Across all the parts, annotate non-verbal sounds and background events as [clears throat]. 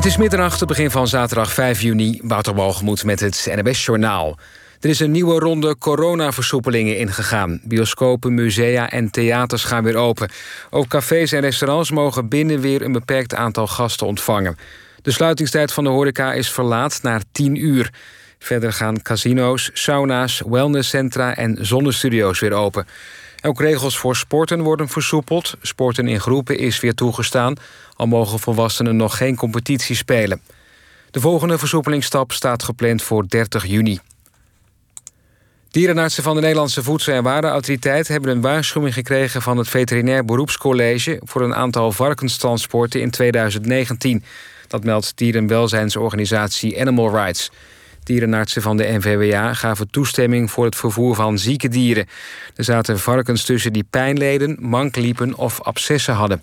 Het is middernacht, het begin van zaterdag 5 juni. Wouter Walgemoed met het NBS Journaal. Er is een nieuwe ronde coronaversoepelingen ingegaan. Bioscopen, musea en theaters gaan weer open. Ook cafés en restaurants mogen binnen weer een beperkt aantal gasten ontvangen. De sluitingstijd van de horeca is verlaat naar 10 uur. Verder gaan casino's, sauna's, wellnesscentra en zonnestudio's weer open. Ook regels voor sporten worden versoepeld. Sporten in groepen is weer toegestaan, al mogen volwassenen nog geen competitie spelen. De volgende versoepelingsstap staat gepland voor 30 juni. Dierenartsen van de Nederlandse Voedsel- en Warenautoriteit hebben een waarschuwing gekregen van het Veterinair Beroepscollege voor een aantal varkenstransporten in 2019. Dat meldt dierenwelzijnsorganisatie Animal Rights. Dierenartsen van de NVWA gaven toestemming voor het vervoer van zieke dieren. Er zaten varkens tussen die pijn leden, mank liepen of abscessen hadden.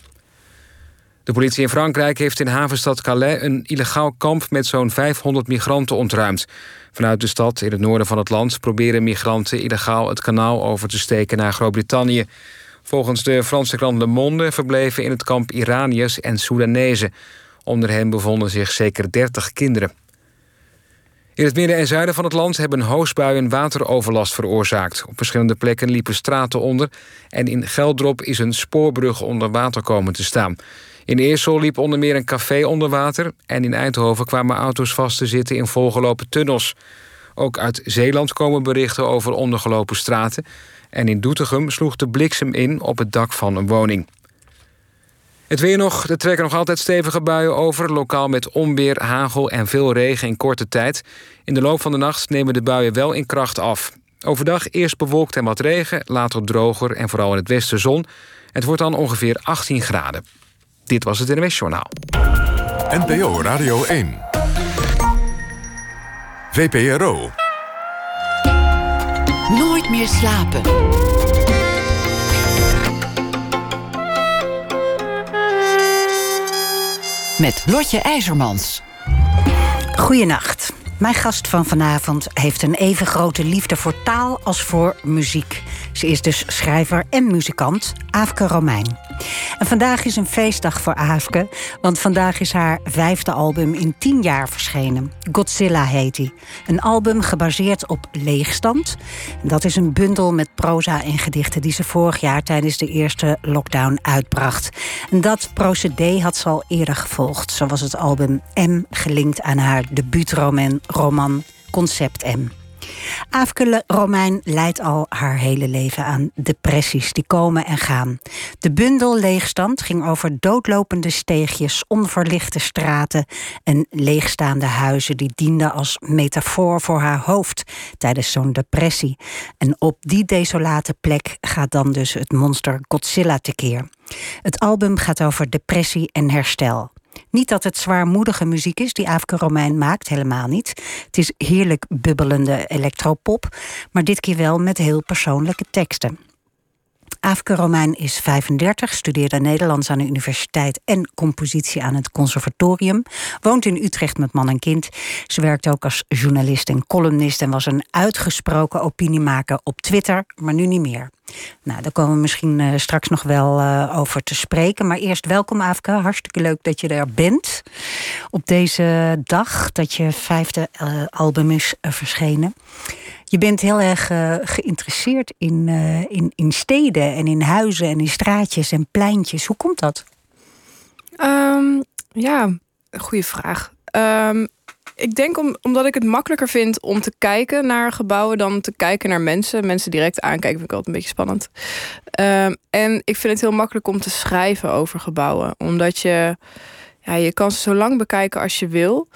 De politie in Frankrijk heeft in havenstad Calais een illegaal kamp met zo'n 500 migranten ontruimd. Vanuit de stad in het noorden van het land proberen migranten illegaal het kanaal over te steken naar Groot-Brittannië. Volgens de Franse krant Le Monde verbleven in het kamp Iraniërs en Soedanezen. Onder hen bevonden zich zeker 30 kinderen. In het midden en zuiden van het land hebben hoosbuien wateroverlast veroorzaakt. Op verschillende plekken liepen straten onder... en in Geldrop is een spoorbrug onder water komen te staan. In Eersel liep onder meer een café onder water... en in Eindhoven kwamen auto's vast te zitten in volgelopen tunnels. Ook uit Zeeland komen berichten over ondergelopen straten... en in Doetinchem sloeg de bliksem in op het dak van een woning. Het weer nog. Er trekken nog altijd stevige buien over. Lokaal met onweer, hagel en veel regen in korte tijd. In de loop van de nacht nemen de buien wel in kracht af. Overdag eerst bewolkt en wat regen, later droger en vooral in het westen zon. Het wordt dan ongeveer 18 graden. Dit was het NWS Journaal. NPO Radio 1. VPRO. Nooit meer slapen. Met Lotje IJzermans. Goedenacht. Mijn gast van vanavond heeft een even grote liefde voor taal als voor muziek. Ze is dus schrijver en muzikant, Aafke Romein. En vandaag is een feestdag voor Aafke, want vandaag is haar vijfde album in tien jaar verschenen. Godzilla heet hij. Een album gebaseerd op leegstand. Dat is een bundel met proza en gedichten die ze vorig jaar tijdens de eerste lockdown uitbracht. En dat procedé had ze al eerder gevolgd. Zo was het album M gelinkt aan haar debuutroman roman Concept M. Aafke Romein leidt al haar hele leven aan depressies die komen en gaan. De bundel Leegstand ging over doodlopende steegjes, onverlichte straten en leegstaande huizen die dienden als metafoor voor haar hoofd tijdens zo'n depressie. En op die desolate plek gaat dan dus het monster Godzilla tekeer. Het album gaat over depressie en herstel. Niet dat het zwaarmoedige muziek is die Afke Romein maakt, helemaal niet. Het is heerlijk bubbelende electropop, maar dit keer wel met heel persoonlijke teksten. Afke Romein is 35, studeerde Nederlands aan de universiteit en compositie aan het conservatorium. Woont in Utrecht met man en kind. Ze werkt ook als journalist en columnist en was een uitgesproken opiniemaker op Twitter, maar nu niet meer. Nou, daar komen we misschien uh, straks nog wel uh, over te spreken. Maar eerst welkom, Afke. Hartstikke leuk dat je er bent. Op deze dag dat je vijfde uh, album is verschenen. Je bent heel erg uh, geïnteresseerd in, uh, in, in steden en in huizen en in straatjes en pleintjes. Hoe komt dat? Um, ja, goede vraag. Um, ik denk om, omdat ik het makkelijker vind om te kijken naar gebouwen dan te kijken naar mensen. Mensen direct aankijken vind ik altijd een beetje spannend. Um, en ik vind het heel makkelijk om te schrijven over gebouwen. Omdat je, ja, je kan ze zo lang bekijken als je wil.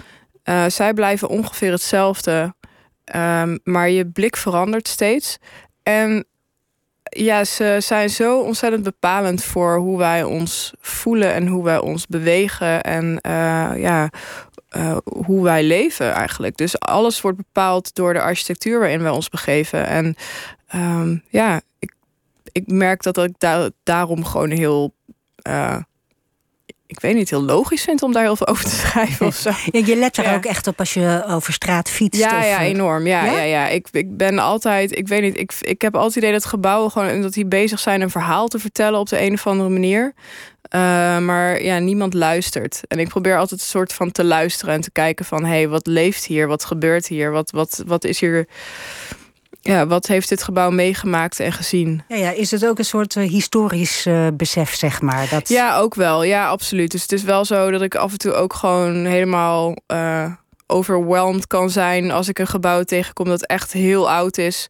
Uh, zij blijven ongeveer hetzelfde Um, maar je blik verandert steeds. En ja, ze zijn zo ontzettend bepalend voor hoe wij ons voelen en hoe wij ons bewegen en uh, ja, uh, hoe wij leven eigenlijk. Dus alles wordt bepaald door de architectuur waarin wij ons begeven. En um, ja, ik, ik merk dat ik da daarom gewoon heel uh, ik weet niet, heel logisch vind om daar heel veel over te schrijven of zo. [laughs] Ja, je let er Ja. ook echt op als je over straat fietst. Ja, of, ja, eh, enorm. Ja, Ja? ja? Ja, Ik, ik ben altijd, ik weet niet, ik, ik heb altijd het idee dat gebouwen gewoon dat die bezig zijn een verhaal te vertellen op de een of andere manier. Eh, maar ja, niemand luistert. En ik probeer altijd een soort van te luisteren en te kijken van, hé, hey, wat leeft hier? Wat gebeurt hier? Wat, wat, wat is hier? Ja, wat heeft dit gebouw meegemaakt en gezien? Ja, ja, is het ook een soort eh, historisch eh, besef, zeg maar? Dat... Ja, ook wel. Ja, absoluut. Dus het is wel zo dat ik af en toe ook gewoon helemaal eh, overwhelmed kan zijn als ik een gebouw tegenkom dat echt heel oud is.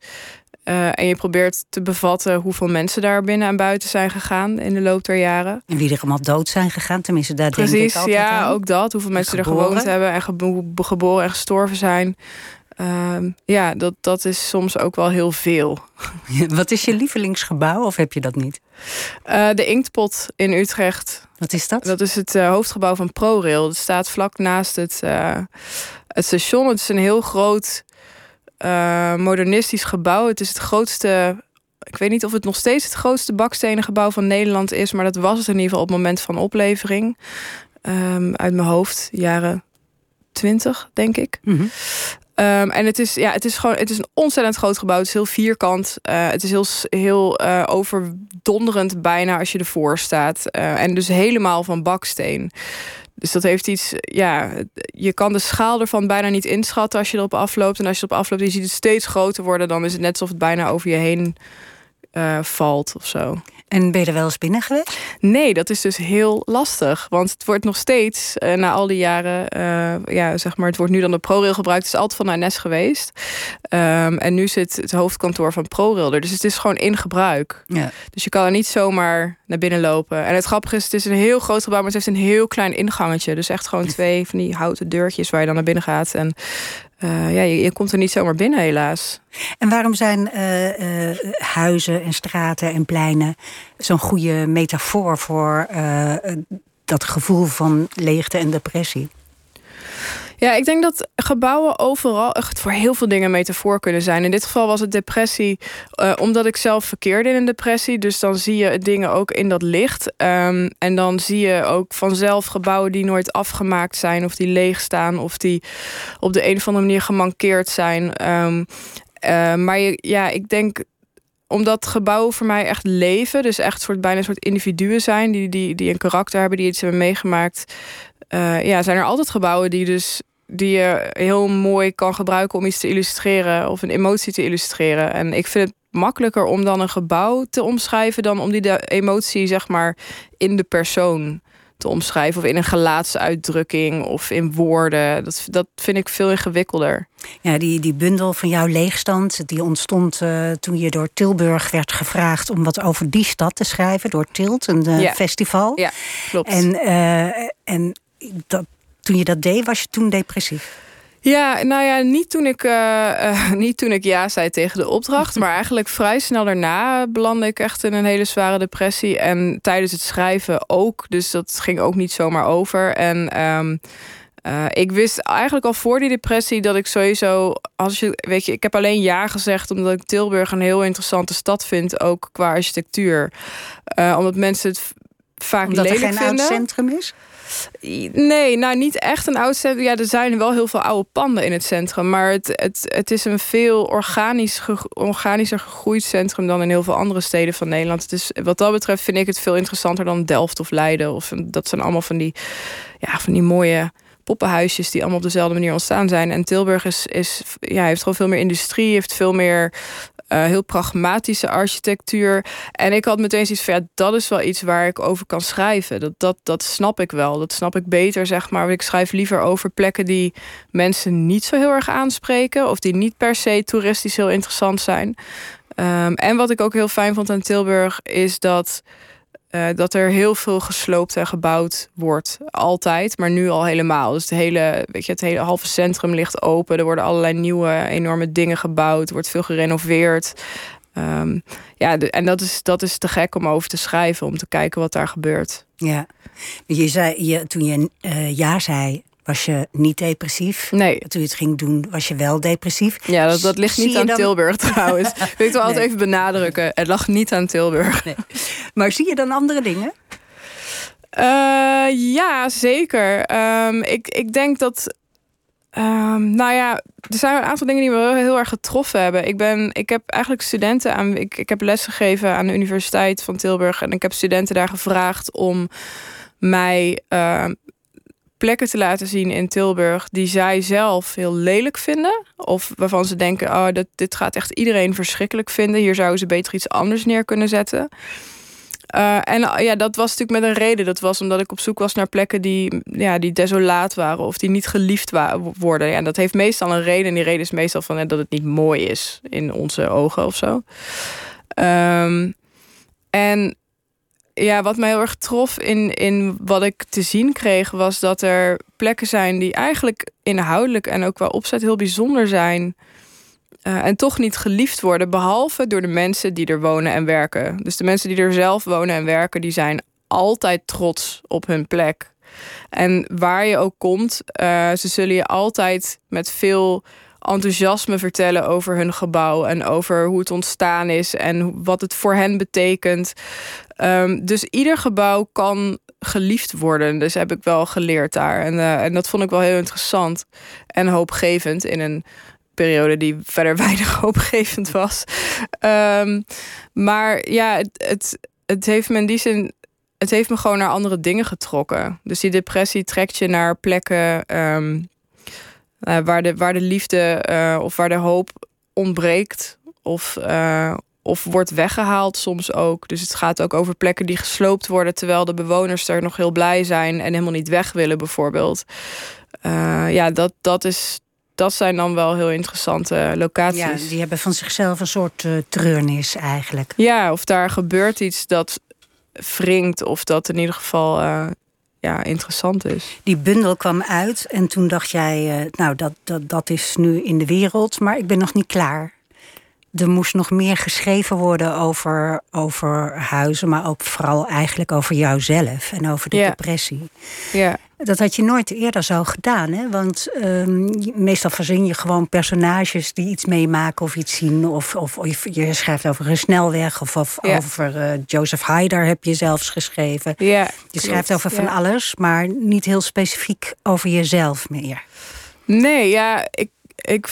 En je probeert te bevatten hoeveel mensen daar binnen en buiten zijn gegaan in de loop der jaren. En wie er allemaal dood zijn gegaan, tenminste, daar denk ik Precies, altijd ja, aan. ook dat. Hoeveel mensen er gewoond hebben en gebo- geboren en gestorven zijn. Ehm, ja, dat, dat is soms ook wel heel veel. [laughs] Wat is je lievelingsgebouw, of heb je dat niet? Eh, de Inktpot in Utrecht. Wat is dat? Dat is het eh, hoofdgebouw van ProRail. Het staat vlak naast het, eh, het station. Het is een heel groot modernistisch gebouw. Het is het grootste. Ik weet niet of het nog steeds het grootste bakstenen gebouw van Nederland is, maar dat was het in ieder geval op het moment van oplevering. Ehm, uit mijn hoofd, jaren 20, denk ik. Mhm. Ehm, en het is, ja, het is gewoon, het is een ontzettend groot gebouw. Het is heel vierkant. Eh, het is heel, heel eh, overdonderend bijna als je ervoor staat. Eh, en dus helemaal van baksteen. Dus dat heeft iets, ja, je kan de schaal ervan bijna niet inschatten als je erop afloopt. En als je erop afloopt je ziet het steeds groter worden, dan is het net alsof het bijna over je heen valt of zo. En ben je er wel eens binnen geweest? Nee, dat is dus heel lastig. Want het wordt nog steeds, eh, na al die jaren, eh, ja, zeg maar, het wordt nu dan de ProRail gebruikt. Het is altijd van NS geweest. Ehm, en nu zit het hoofdkantoor van ProRail er. Dus het is gewoon in gebruik. Ja. Dus je kan er niet zomaar naar binnen lopen. En het grappige is, het is een heel groot gebouw, maar het heeft een heel klein ingangetje. Dus echt gewoon [laughs] twee van die houten deurtjes waar je dan naar binnen gaat. En eh, ja, je, komt er niet zomaar binnen, helaas. En waarom zijn eh, eh, huizen en straten en pleinen zo'n goede metafoor voor dat gevoel van leegte en depressie? Ja, ik denk dat gebouwen overal echt voor heel veel dingen metafoor kunnen zijn. In dit geval was het depressie, eh, omdat ik zelf verkeerde in een depressie. Dus dan zie je dingen ook in dat licht. Ehm, en dan zie je ook vanzelf gebouwen die nooit afgemaakt zijn, of die leeg staan, of die op de een of andere manier gemankeerd zijn. Ehm, eh, maar ja, ik denk omdat gebouwen voor mij echt leven, dus echt soort, bijna een soort individuen zijn, die, die, die een karakter hebben, die iets hebben meegemaakt. eh, ja, zijn er altijd gebouwen die dus die je heel mooi kan gebruiken om iets te illustreren of een emotie te illustreren. En ik vind het makkelijker om dan een gebouw te omschrijven dan om die de emotie zeg maar in de persoon te omschrijven of in een gelaatsuitdrukking of in woorden. Dat, dat vind ik veel ingewikkelder. Ja, die, die bundel van jouw leegstand, die ontstond eh, toen je door Tilburg werd gevraagd om wat over die stad te schrijven, door Tilt, een eh, Ja. festival. Ja, klopt. En, eh, en dat, toen je dat deed, was je toen depressief? Ja, nou ja, niet toen ik, eh, eh, [laughs] niet toen ik ja zei tegen de opdracht. maar eigenlijk vrij snel daarna belandde ik echt in een hele zware depressie. En tijdens het schrijven ook. Dus dat ging ook niet zomaar over. En ehm, eh, ik wist eigenlijk al voor die depressie dat ik sowieso. Als je, weet je, ik heb alleen ja gezegd omdat ik Tilburg een heel interessante stad vind. Ook qua architectuur. Omdat mensen het vaak Omdat er lelijk geen oud vinden. centrum is? Nee, nou niet echt een oud centrum. Ja, er zijn wel heel veel oude panden in het centrum. Maar het, het, het is een veel organisch organischer gegroeid centrum dan in heel veel andere steden van Nederland. Dus wat dat betreft vind ik het veel interessanter dan Delft of Leiden. Of, dat zijn allemaal van die, ja, van die mooie poppenhuisjes die allemaal op dezelfde manier ontstaan zijn. En Tilburg is, is, ja, heeft gewoon veel meer industrie, heeft veel meer eh, heel pragmatische architectuur. En ik had meteen zoiets van, ja, dat is wel iets waar ik over kan schrijven. Dat, dat, dat snap ik wel. Dat snap ik beter, zeg maar. Ik schrijf liever over plekken die mensen niet zo heel erg aanspreken... of die niet per se toeristisch heel interessant zijn. Ehm, en wat ik ook heel fijn vond aan Tilburg... is dat, eh, dat er heel veel gesloopt en gebouwd wordt. Altijd, maar nu al helemaal. Dus het hele, weet je, het hele halve centrum ligt open. Er worden allerlei nieuwe, enorme dingen gebouwd. Er wordt veel gerenoveerd. Ehm, ja, en dat is, dat is te gek om over te schrijven, om te kijken wat daar gebeurt. Ja. Je zei, je, toen je eh, ja zei, was je niet depressief. Nee. Toen je het ging doen, was je wel depressief. Ja, dat, dat ligt niet aan dan- Tilburg [laughs] trouwens. Wil ik het wel altijd Nee. even benadrukken. Het lag niet aan Tilburg. Maar zie je dan andere dingen? Uh, ja, zeker. Um, ik, ik denk dat. Um, nou ja, er zijn een aantal dingen die me heel, erg getroffen hebben. Ik, ben, ik heb eigenlijk studenten aan. Ik, ik heb lesgegeven aan de Universiteit van Tilburg. En ik heb studenten daar gevraagd om mij uh, plekken te laten zien in Tilburg die zij zelf heel lelijk vinden. Of waarvan ze denken: oh, dat, dit gaat echt iedereen verschrikkelijk vinden. Hier zouden ze beter iets anders neer kunnen zetten. Uh, en uh, ja, dat was natuurlijk met een reden. Dat was omdat ik op zoek was naar plekken die, ja, die desolaat waren of die niet geliefd worden. Ja, dat heeft meestal een reden. En die reden is meestal van, dat het niet mooi is in onze ogen of zo. Um, en ja, wat mij heel erg trof in, in wat ik te zien kreeg, was dat er plekken zijn die eigenlijk inhoudelijk en ook qua opzet heel bijzonder zijn. Uh, en toch niet geliefd worden, behalve door de mensen die er wonen en werken. Dus de mensen die er zelf wonen en werken, die zijn altijd trots op hun plek. En waar je ook komt, uh, ze zullen je altijd met veel enthousiasme vertellen over hun gebouw en over hoe het ontstaan is en wat het voor hen betekent. Um, dus ieder gebouw kan geliefd worden. Dus heb ik wel geleerd daar. En, uh, en dat vond ik wel heel interessant en hoopgevend in een periode die verder [laughs] weinig hoopgevend was. Um, maar ja, het, het, het heeft me in die zin het heeft me gewoon naar andere dingen getrokken. Dus die depressie trekt je naar plekken um, uh, waar, de, waar de liefde uh, of waar de hoop ontbreekt. Of, of wordt weggehaald soms ook. Dus het gaat ook over plekken die gesloopt worden... terwijl de bewoners er nog heel blij zijn... en helemaal niet weg willen bijvoorbeeld. ja, dat, dat is, dat zijn dan wel heel interessante locaties. Ja, die hebben van zichzelf een soort uh, treurnis eigenlijk. Ja, of daar gebeurt iets dat wringt of dat in ieder geval uh, ja, interessant is. Die bundel kwam uit en toen dacht jij, nou dat, dat, dat is nu in de wereld, maar ik ben nog niet klaar. Er moest nog meer geschreven worden over, over huizen, maar ook vooral eigenlijk over jouzelf en over de depressie. Ja. Dat had je nooit eerder zo gedaan, hè? Want ehm, meestal verzin je gewoon personages die iets meemaken of iets zien. Of, of, of je schrijft over een snelweg. Of, over eh, Joseph Haider heb je zelfs geschreven. Ja, Je schrijft over van alles, maar niet heel specifiek over jezelf meer. Nee, ja, ik, ik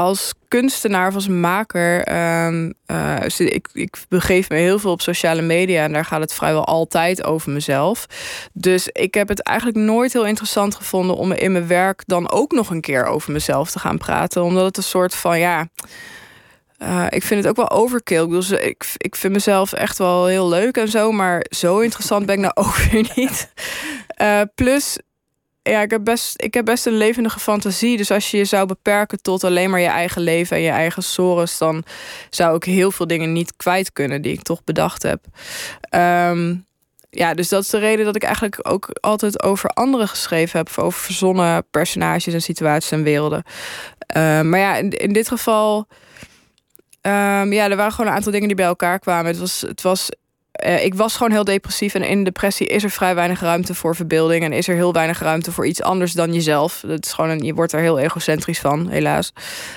als kunstenaar of als maker, ehm, eh, ik, ik begeef me heel veel op sociale media en daar gaat het vrijwel altijd over mezelf. Dus ik heb het eigenlijk nooit heel interessant gevonden om in mijn werk dan ook nog een keer over mezelf te gaan praten, omdat het een soort van ja. eh, ik vind het ook wel overkill. Ik, bedoel, ik, ik vind mezelf echt wel heel leuk en zo, maar zo interessant ben ik nou [laughs] ook weer niet. Eh, plus, ja, ik heb, best, ik heb best een levendige fantasie. Dus als je je zou beperken tot alleen maar je eigen leven en je eigen sores, dan zou ik heel veel dingen niet kwijt kunnen die ik toch bedacht heb. Ehm, ja, dus dat is de reden dat ik eigenlijk ook altijd over anderen geschreven heb. Over verzonnen personages en situaties en werelden. Ehm, maar ja, in, in dit geval. ehm, ja, er waren gewoon een aantal dingen die bij elkaar kwamen. Het was, het was eh, ik was gewoon heel depressief. En in depressie is er vrij weinig ruimte voor verbeelding. En is er heel weinig ruimte voor iets anders dan jezelf. Dat is gewoon je wordt er heel egocentrisch van, helaas.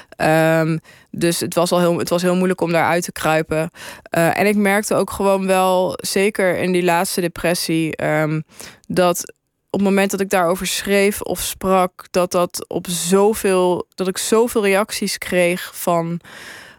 Ehm, dus het was al heel, het was heel moeilijk om daaruit te kruipen. Eh, en ik merkte ook gewoon wel, zeker in die laatste depressie, ehm, dat op het moment dat ik daarover schreef of sprak, dat dat op zoveel, dat ik zoveel reacties kreeg van.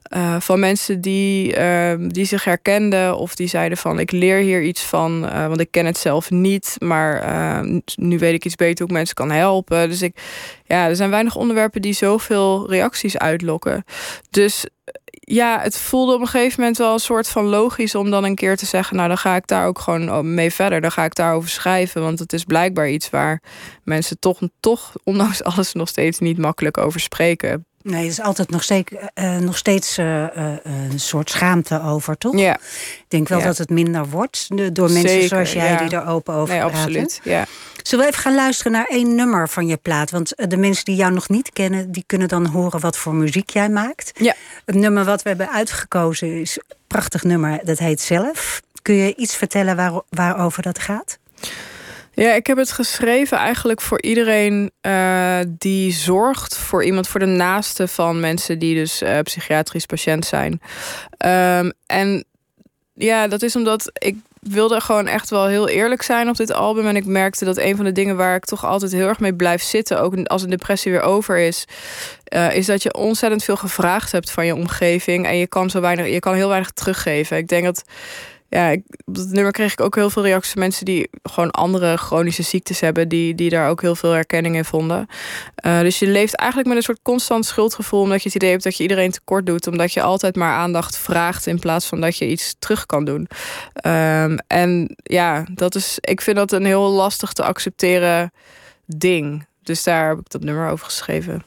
Eh, van mensen die, ehm, die zich herkenden of die zeiden van ik leer hier iets van, eh, want ik ken het zelf niet, maar eh, nu weet ik iets beter hoe ik mensen kan helpen. Dus ik, ja, er zijn weinig onderwerpen die zoveel reacties uitlokken. Dus ja, het voelde op een gegeven moment wel een soort van logisch om dan een keer te zeggen, nou dan ga ik daar ook gewoon mee verder, dan ga ik daarover schrijven, want het is blijkbaar iets waar mensen toch, toch ondanks [laughs] alles nog steeds niet makkelijk over spreken. Nee, er is altijd nog steeds, eh, nog steeds eh, eh, een soort schaamte over, toch? Ja, Ik denk wel Ja. dat het minder wordt door mensen Zeker, zoals jij ja. die er open over nee, praten. absoluut. Ja. Zullen we even gaan luisteren naar één nummer van je plaat? Want eh, de mensen die jou nog niet kennen, die kunnen dan horen wat voor muziek jij maakt. Ja. Het nummer wat we hebben uitgekozen is een prachtig nummer, dat heet Zelf. Kun je iets vertellen waar, waarover dat gaat? Ja, ik heb het geschreven eigenlijk voor iedereen eh, die zorgt voor iemand, voor de naaste van mensen die dus eh, psychiatrisch patiënt zijn. Ehm, en ja, dat is omdat ik wilde gewoon echt wel heel eerlijk zijn op dit album. En ik merkte dat een van de dingen waar ik toch altijd heel erg mee blijf zitten, ook als een depressie weer over is, uh, is dat je ontzettend veel gevraagd hebt van je omgeving. En je kan, zo weinig, je kan heel weinig teruggeven. Ik denk dat ja, op dat nummer kreeg ik ook heel veel reacties van mensen die gewoon andere chronische ziektes hebben, die, die daar ook heel veel herkenning in vonden. Uh, dus je leeft eigenlijk met een soort constant schuldgevoel, omdat je het idee hebt dat je iedereen tekort doet, omdat je altijd maar aandacht vraagt in plaats van dat je iets terug kan doen. Um, en ja, dat is, ik vind dat een heel lastig te accepteren ding. Dus daar heb ik dat nummer over geschreven.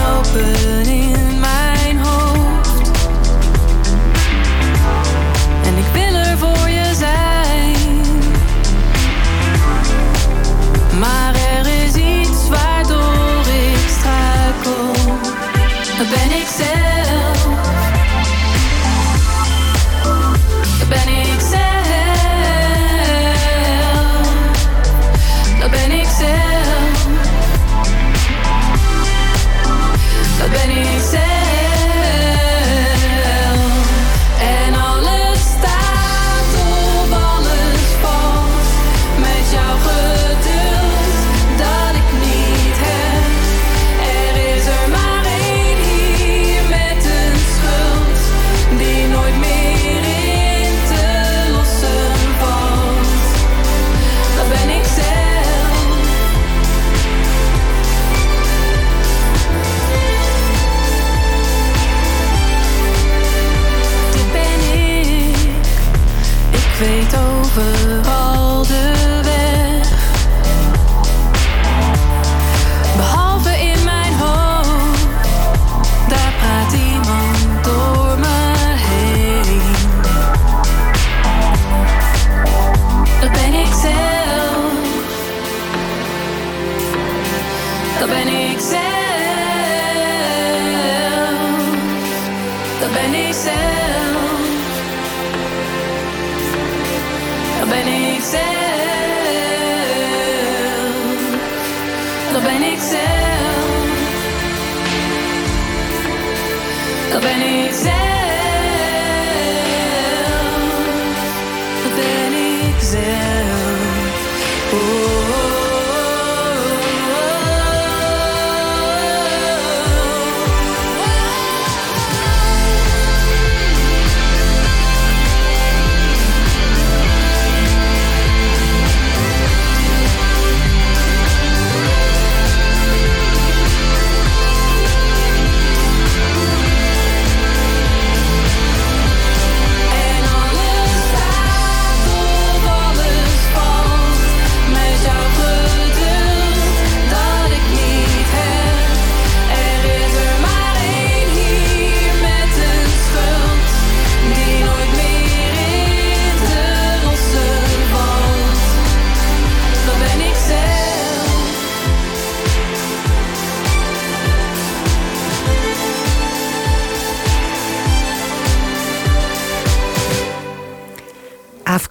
Honderd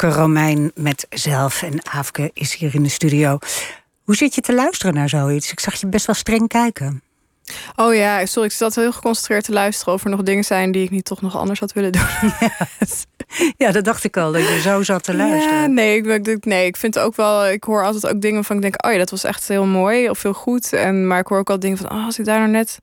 Romein met zelf. En Aafke is hier in de studio. Hoe zit je te luisteren naar zoiets? Ik zag je best wel streng kijken. Oh ja, sorry, ik zat heel geconcentreerd te luisteren of er nog dingen zijn die ik niet toch nog anders had willen doen. [laughs] Ja, dat dacht ik al, dat je zo zat te luisteren. Ja, nee, ik, ik- nee, ik vind ook wel, ik hoor altijd ook dingen van ik denk, oh ja, dat was echt heel mooi of heel goed. En, maar ik hoor ook al dingen van, oh, als ik daar nou net,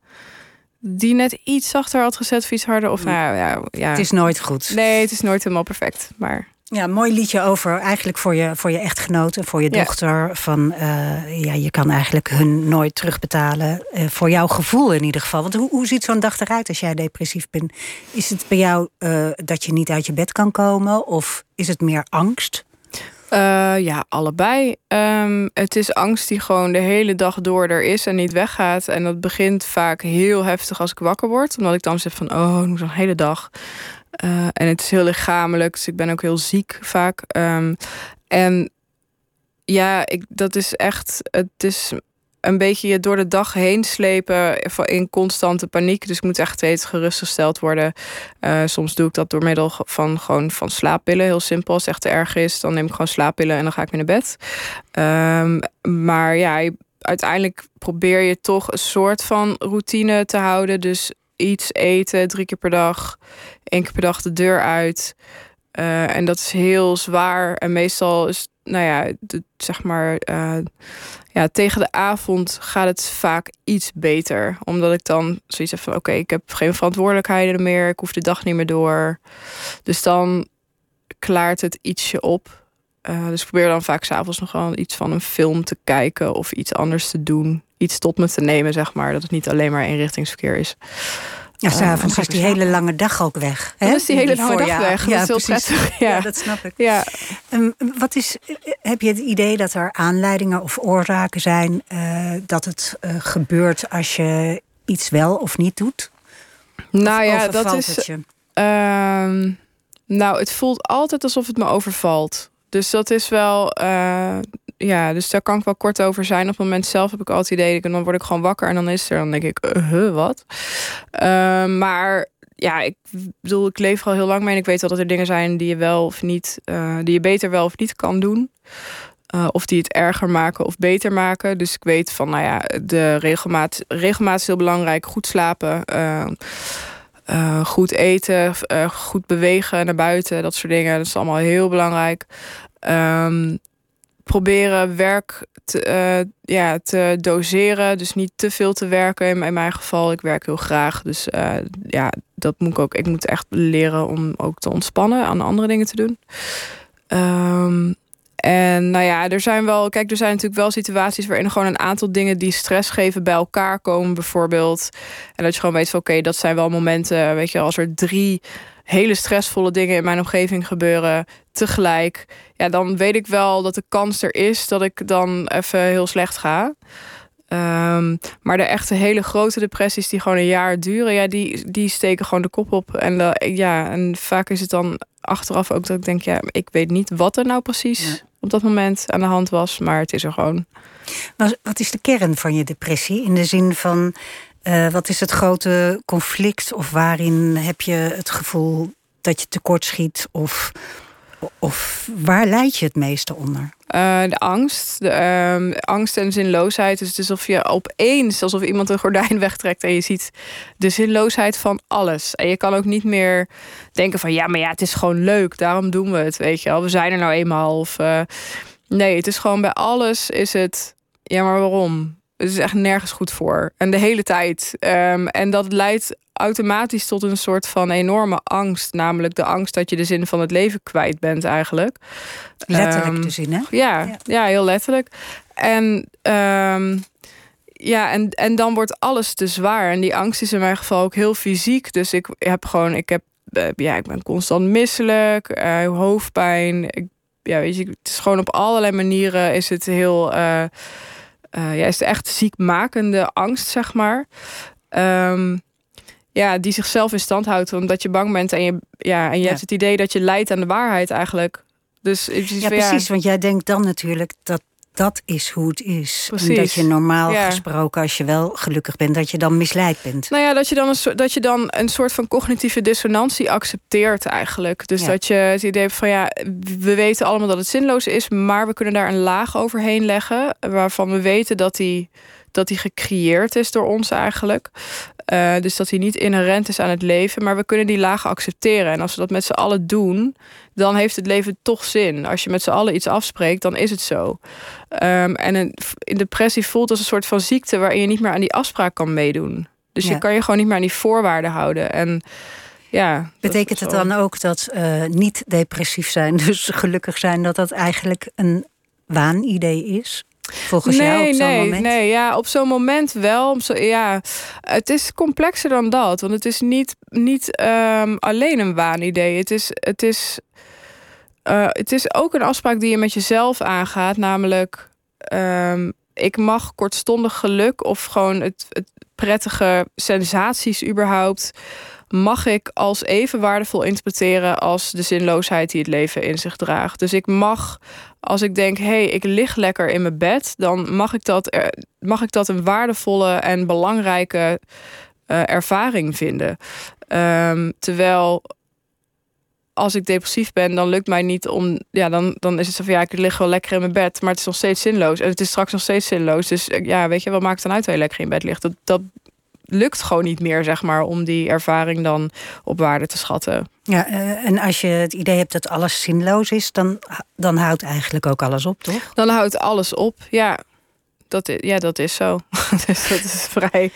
die net iets zachter had gezet of iets harder. Of nou ja, ja. Het is nooit goed. Nee, het is nooit helemaal perfect. Maar Ja, mooi liedje over eigenlijk voor je, voor je echtgenoot en voor je Ja. dochter. Van eh, ja, je kan eigenlijk hun nooit terugbetalen. eh, voor jouw gevoel in ieder geval. Want hoe, hoe ziet zo'n dag eruit als jij depressief bent? Is het bij jou eh, dat je niet uit je bed kan komen? Of is het meer angst? Ja, allebei. Ehm, het is angst die gewoon de hele dag door er is en niet weggaat. En dat begint vaak heel heftig als ik wakker word. Omdat ik dan zeg van, oh, moet zo'n hele dag. Eh, en het is heel lichamelijk, dus ik ben ook heel ziek vaak. Ehm, en ja, ik, dat is echt, het is een beetje je door de dag heen slepen in constante paniek. Dus ik moet echt steeds gerustgesteld worden. Uh, soms doe ik dat door middel van gewoon van slaappillen. Heel simpel. Als het echt erg is, dan neem ik gewoon slaappillen en dan ga ik weer naar bed. Um, maar ja, uiteindelijk probeer je toch een soort van routine te houden. Dus iets eten drie keer per dag, één keer per dag de deur uit. Uh, en dat is heel zwaar. En meestal is, nou ja, de, zeg maar, uh, ja, tegen de avond gaat het vaak iets beter. Omdat ik dan zoiets heb van: oké, ik heb geen verantwoordelijkheden meer. Ik hoef de dag niet meer door. Dus dan klaart het ietsje op. Uh, dus ik probeer dan vaak s'avonds nog wel iets van een film te kijken of iets anders te doen. Iets tot me te nemen, zeg maar. Dat het niet alleen maar inrichtingsverkeer is. Ja, s'avonds is die hele lange dag ook weg. Hè? Dan is die hele lange dag weg. Ja, dat is heel prettig. Ja. ja. dat snap ik. Ja. Um, wat is, heb je het idee dat er aanleidingen of oorzaken zijn uh, dat het uh, gebeurt als je iets wel of niet doet? Nou of ja, dat is. Het uh, nou, het voelt altijd alsof het me overvalt. Dus dat is wel. Uh, ja, dus daar kan ik wel kort over zijn. Op het moment zelf heb ik altijd het idee, dan word ik gewoon wakker en dan is er, dan denk ik, uh, huh, wat? Uh, maar ja, ik bedoel, ik leef er al heel lang mee en ik weet wel dat er dingen zijn die je wel of niet, uh, die je beter wel of niet kan doen. Of die het erger maken of beter maken. Dus ik weet van, nou ja, de regelmaat, regelmaat is heel belangrijk. Goed slapen, goed eten, goed bewegen naar buiten, dat soort dingen. Dat is allemaal heel belangrijk. Um, proberen werk te, uh, ja, te doseren. Dus niet te veel te werken. In, mijn geval, ik werk heel graag. Dus uh, ja, dat moet ik ook. Ik moet echt leren om ook te ontspannen, aan andere dingen te doen. Um, en nou ja, er zijn wel, kijk, er zijn natuurlijk wel situaties waarin gewoon een aantal dingen die stress geven bij elkaar komen, bijvoorbeeld. En dat je gewoon weet van oké, dat zijn wel momenten, weet je, als er drie hele stressvolle dingen in mijn omgeving gebeuren tegelijk, ja, dan weet ik wel dat de kans er is dat ik dan even heel slecht ga. Um, maar de echte hele grote depressies die gewoon een jaar duren, ja, die, die steken gewoon de kop op. En, de, ja, en vaak is het dan achteraf ook dat ik denk, ja, ik weet niet wat er nou precies ja. op dat moment aan de hand was, maar het is er gewoon. Wat, is de kern van je depressie? In de zin van, uh, wat is het grote conflict? Of waarin heb je het gevoel dat je tekortschiet? Of, of waar leid je het meeste onder? Uh, de angst. De, um, angst en zinloosheid. Dus het is alsof je opeens, alsof iemand een gordijn [laughs] wegtrekt en je ziet de zinloosheid van alles. En je kan ook niet meer denken van ja, maar ja, het is gewoon leuk, daarom doen we het. Weet je wel, we zijn er nou eenmaal. Of uh, nee, het is gewoon bij alles is het. Ja, maar waarom? Het is echt nergens goed voor. En de hele tijd. Um, en dat leidt automatisch tot een soort van enorme angst. Namelijk de angst dat je de zin van het leven kwijt bent eigenlijk. Letterlijk um, de zin, hè? Ja, ja, ja. heel letterlijk. En... Um, ja, en, en dan wordt alles te zwaar. En die angst is in mijn geval ook heel fysiek. Dus ik heb gewoon, ik heb, ja, ik ben constant misselijk, uh, hoofdpijn. Ik, ja, weet je, het is gewoon op allerlei manieren is het heel, uh, uh, ja, is het echt ziekmakende angst, zeg maar. Um, ja, die zichzelf in stand houdt omdat je bang bent en je, ja, en je ja. hebt het idee dat je leidt aan de waarheid eigenlijk. Dus, ja, precies, ja. want jij denkt dan natuurlijk dat dat is hoe het is. Precies. En dat je normaal ja. gesproken, als je wel gelukkig bent, dat je dan misleid bent. Nou ja, dat je dan een, dat je dan een soort van cognitieve dissonantie accepteert eigenlijk. Dus ja. dat je het idee hebt van ja, we weten allemaal dat het zinloos is, maar we kunnen daar een laag overheen leggen waarvan we weten dat die dat die gecreëerd is door ons eigenlijk. Uh, dus dat hij niet inherent is aan het leven, maar we kunnen die lagen accepteren. En als we dat met z'n allen doen, dan heeft het leven toch zin. Als je met z'n allen iets afspreekt, dan is het zo. Um, en een, depressie voelt als een soort van ziekte waarin je niet meer aan die afspraak kan meedoen. Dus ja. je kan je gewoon niet meer aan die voorwaarden houden. En ja, Betekent het dan ook dat uh, niet depressief zijn, dus gelukkig zijn, dat dat eigenlijk een waanidee is? Volgens nee, jou op zo'n nee, moment? Nee, ja, op zo'n moment wel. Zo, ja, het is complexer dan dat. Want het is niet, niet um, alleen een waanidee. Het is, het is eh, het is ook een afspraak die je met jezelf aangaat. Namelijk, ehm, ik mag kortstondig geluk of gewoon het, het prettige sensaties überhaupt. Mag ik als even waardevol interpreteren als de zinloosheid die het leven in zich draagt. Dus ik mag, als ik denk, hé, hey, ik lig lekker in mijn bed, dan mag ik dat, mag ik dat een waardevolle en belangrijke eh, ervaring vinden. Ehm, terwijl als ik depressief ben, dan lukt mij niet om. Ja, dan, dan is het zo van ja, ik lig wel lekker in mijn bed, maar het is nog steeds zinloos. En het is straks nog steeds zinloos. Dus eh, ja, weet je, wat maakt het dan uit waar je lekker in bed ligt? Dat, dat lukt gewoon niet meer, zeg maar, om die ervaring dan op waarde te schatten. Ja, eh, en als je het idee hebt dat alles zinloos is, dan, dan houdt eigenlijk ook alles op, toch? Dan houdt alles op. Ja, dat is, ja, dat is zo. [laughs] dus dat is vrij.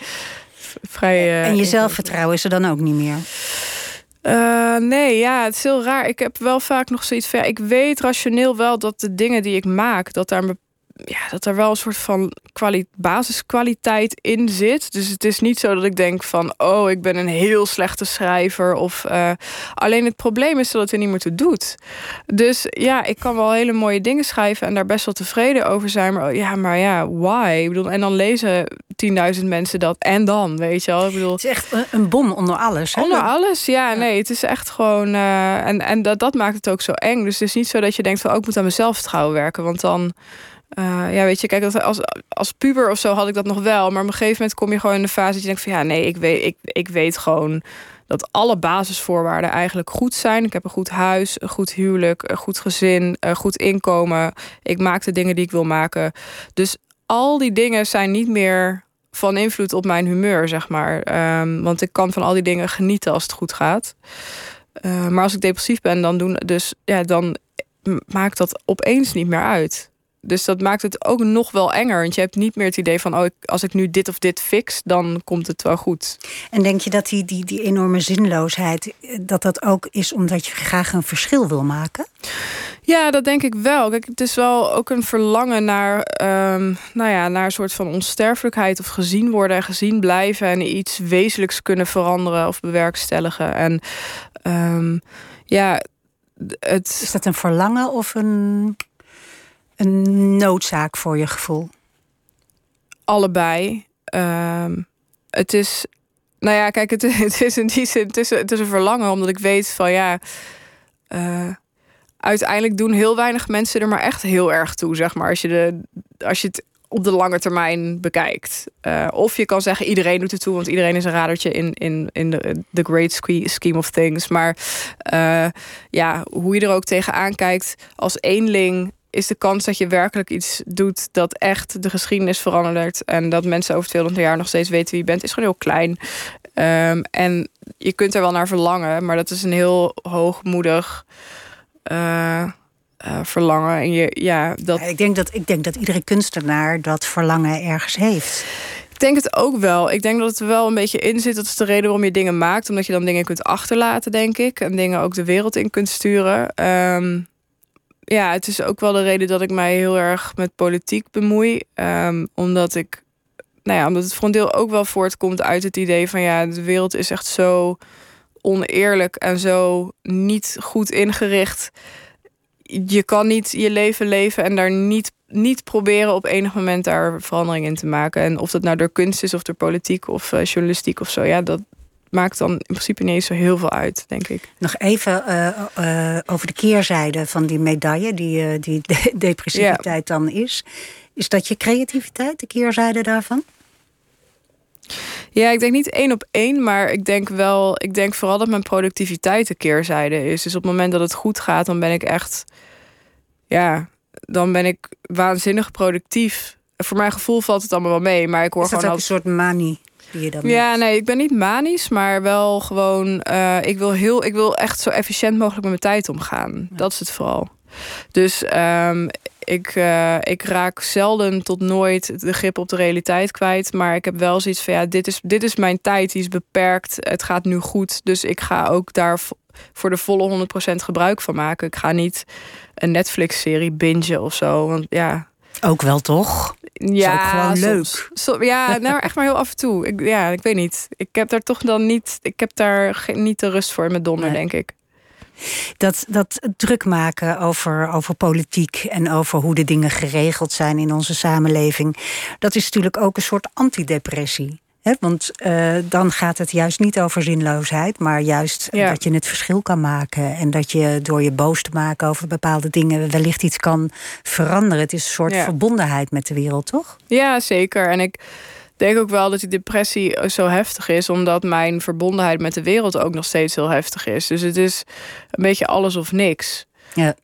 vrij eh, en je zelfvertrouwen is er dan ook niet meer. Eh, nee, ja, het is heel raar. Ik heb wel vaak nog zoiets van... Ja, ik weet rationeel wel dat de dingen die ik maak... dat daar, me- ja, dat er wel een soort van kwali basiskwaliteit in zit. Dus het is niet zo dat ik denk van... oh, ik ben een heel slechte schrijver. Of, eh, alleen het probleem is dat het er niet meer toe doet. Dus ja, ik kan wel hele mooie dingen schrijven... en daar best wel tevreden over zijn. Maar ja, maar ja, why? Ik bedoel, en dan lezen 10.000 mensen dat. En dan, weet je wel? Ik bedoel, Het is echt een- bom onder alles. Hè? Onder alles, ja, nee, het is echt gewoon. eh, en en dat, dat maakt het ook zo eng. Dus het is niet zo dat je denkt van, ook ik moet aan mezelf vertrouwen werken. Want dan, eh, ja, weet je, kijk, als, als puber of zo had ik dat nog wel. Maar op een gegeven moment kom je gewoon in de fase dat je denkt van, ja, nee, ik weet, ik, ik weet gewoon dat alle basisvoorwaarden eigenlijk goed zijn. Ik heb een goed huis, een goed huwelijk, een goed gezin, een goed inkomen. Ik maak de dingen die ik wil maken. Dus al die dingen zijn niet meer van invloed op mijn humeur, zeg maar. Ehm, want ik kan van al die dingen genieten als het goed gaat. Eh, maar als ik depressief ben, dan, doen, dus, ja, dan maakt dat opeens niet meer uit. Dus dat maakt het ook nog wel enger. Want je hebt niet meer het idee van... oh, als ik nu dit of dit fix, dan komt het wel goed. En denk je dat die, die, die enorme zinloosheid... eh, dat dat ook is omdat je graag een verschil wil maken? Ja, dat denk ik wel. Kijk, het is wel ook een verlangen naar, ehm, nou ja, naar een soort van onsterfelijkheid of gezien worden en gezien blijven en iets wezenlijks kunnen veranderen of bewerkstelligen. En ehm, ja, het. Is dat een verlangen of een, een noodzaak voor je gevoel? allebei. Ehm, het is, nou ja, kijk, het, [laughs] het is in die zin, het is, het is een verlangen, omdat ik weet van ja, eh, uiteindelijk doen heel weinig mensen er maar echt heel erg toe, zeg maar, als je, de, als je het op de lange termijn bekijkt. Eh, of je kan zeggen, iedereen doet het toe, want iedereen is een radertje in, in, in de, the great scheme of things. Maar eh, ja, hoe je er ook tegenaan kijkt, als eenling is de kans dat je werkelijk iets doet dat echt de geschiedenis verandert. En dat mensen over 200 jaar nog steeds weten wie je bent, is gewoon heel klein. Ehm, en je kunt er wel naar verlangen, maar dat is een heel hoogmoedig eh, eh, verlangen. En je, ja, dat, ik, denk dat, ik denk dat iedere kunstenaar dat verlangen ergens heeft. Ik denk het ook wel. Ik denk dat het er wel een beetje in zit. Dat is de reden waarom je dingen maakt. Omdat je dan dingen kunt achterlaten, denk ik. En dingen ook de wereld in kunt sturen. Ehm, ja, het is ook wel de reden dat ik mij heel erg met politiek bemoei. Ehm, omdat ik, nou ja, omdat het voor een deel ook wel voortkomt uit het idee van ja, de wereld is echt zo oneerlijk en zo niet goed ingericht. Je kan niet je leven leven en daar niet, niet proberen op enig moment daar verandering in te maken. En of dat nou door kunst is of door politiek of eh, journalistiek of zo, ja, dat maakt dan in principe niet zo heel veel uit, denk ik. Nog even eh, eh, over de keerzijde van die medaille, die, eh, die de- depressiviteit dan is. Is dat je creativiteit, de keerzijde daarvan? Ja, ik denk niet één op één, maar ik denk wel, ik denk vooral dat mijn productiviteit de keerzijde is. Dus op het moment dat het goed gaat, dan ben ik echt, ja, dan ben ik waanzinnig productief. Voor mijn gevoel valt het allemaal wel mee, maar ik hoor Is dat gewoon ook een soort manie die je dan Ja, hebt? nee, ik ben niet manisch, maar wel gewoon. eh, ik, wil heel, ik wil echt zo efficiënt mogelijk met mijn tijd omgaan. Dat is het vooral. Dus ehm, ik, eh, ik raak zelden tot nooit de grip op de realiteit kwijt. Maar ik heb wel zoiets van ja, dit is, dit is mijn tijd, die is beperkt. Het gaat nu goed. Dus ik ga ook daar vo- voor de volle 100% gebruik van maken. Ik ga niet een Netflix-serie bingen of zo. Want ja, Ook wel toch? Ja, ook gewoon soms- leuk. ja, nou, echt maar heel af en toe. Ik, ja, ik weet niet. Ik heb daar toch dan niet. Ik heb daar geen, niet de rust voor in mijn donder, Nee. denk ik. Dat, dat druk maken over, over politiek en over hoe de dingen geregeld zijn in onze samenleving, dat is natuurlijk ook een soort antidepressie. Want eh, dan gaat het juist niet over zinloosheid, maar juist Ja. dat je het verschil kan maken. En dat je door je boos te maken over bepaalde dingen wellicht iets kan veranderen. Het is een soort Ja. verbondenheid met de wereld, toch? Ja, zeker. En ik denk ook wel dat die depressie zo heftig is, omdat mijn verbondenheid met de wereld ook nog steeds heel heftig is. Dus het is een beetje alles of niks. Ja.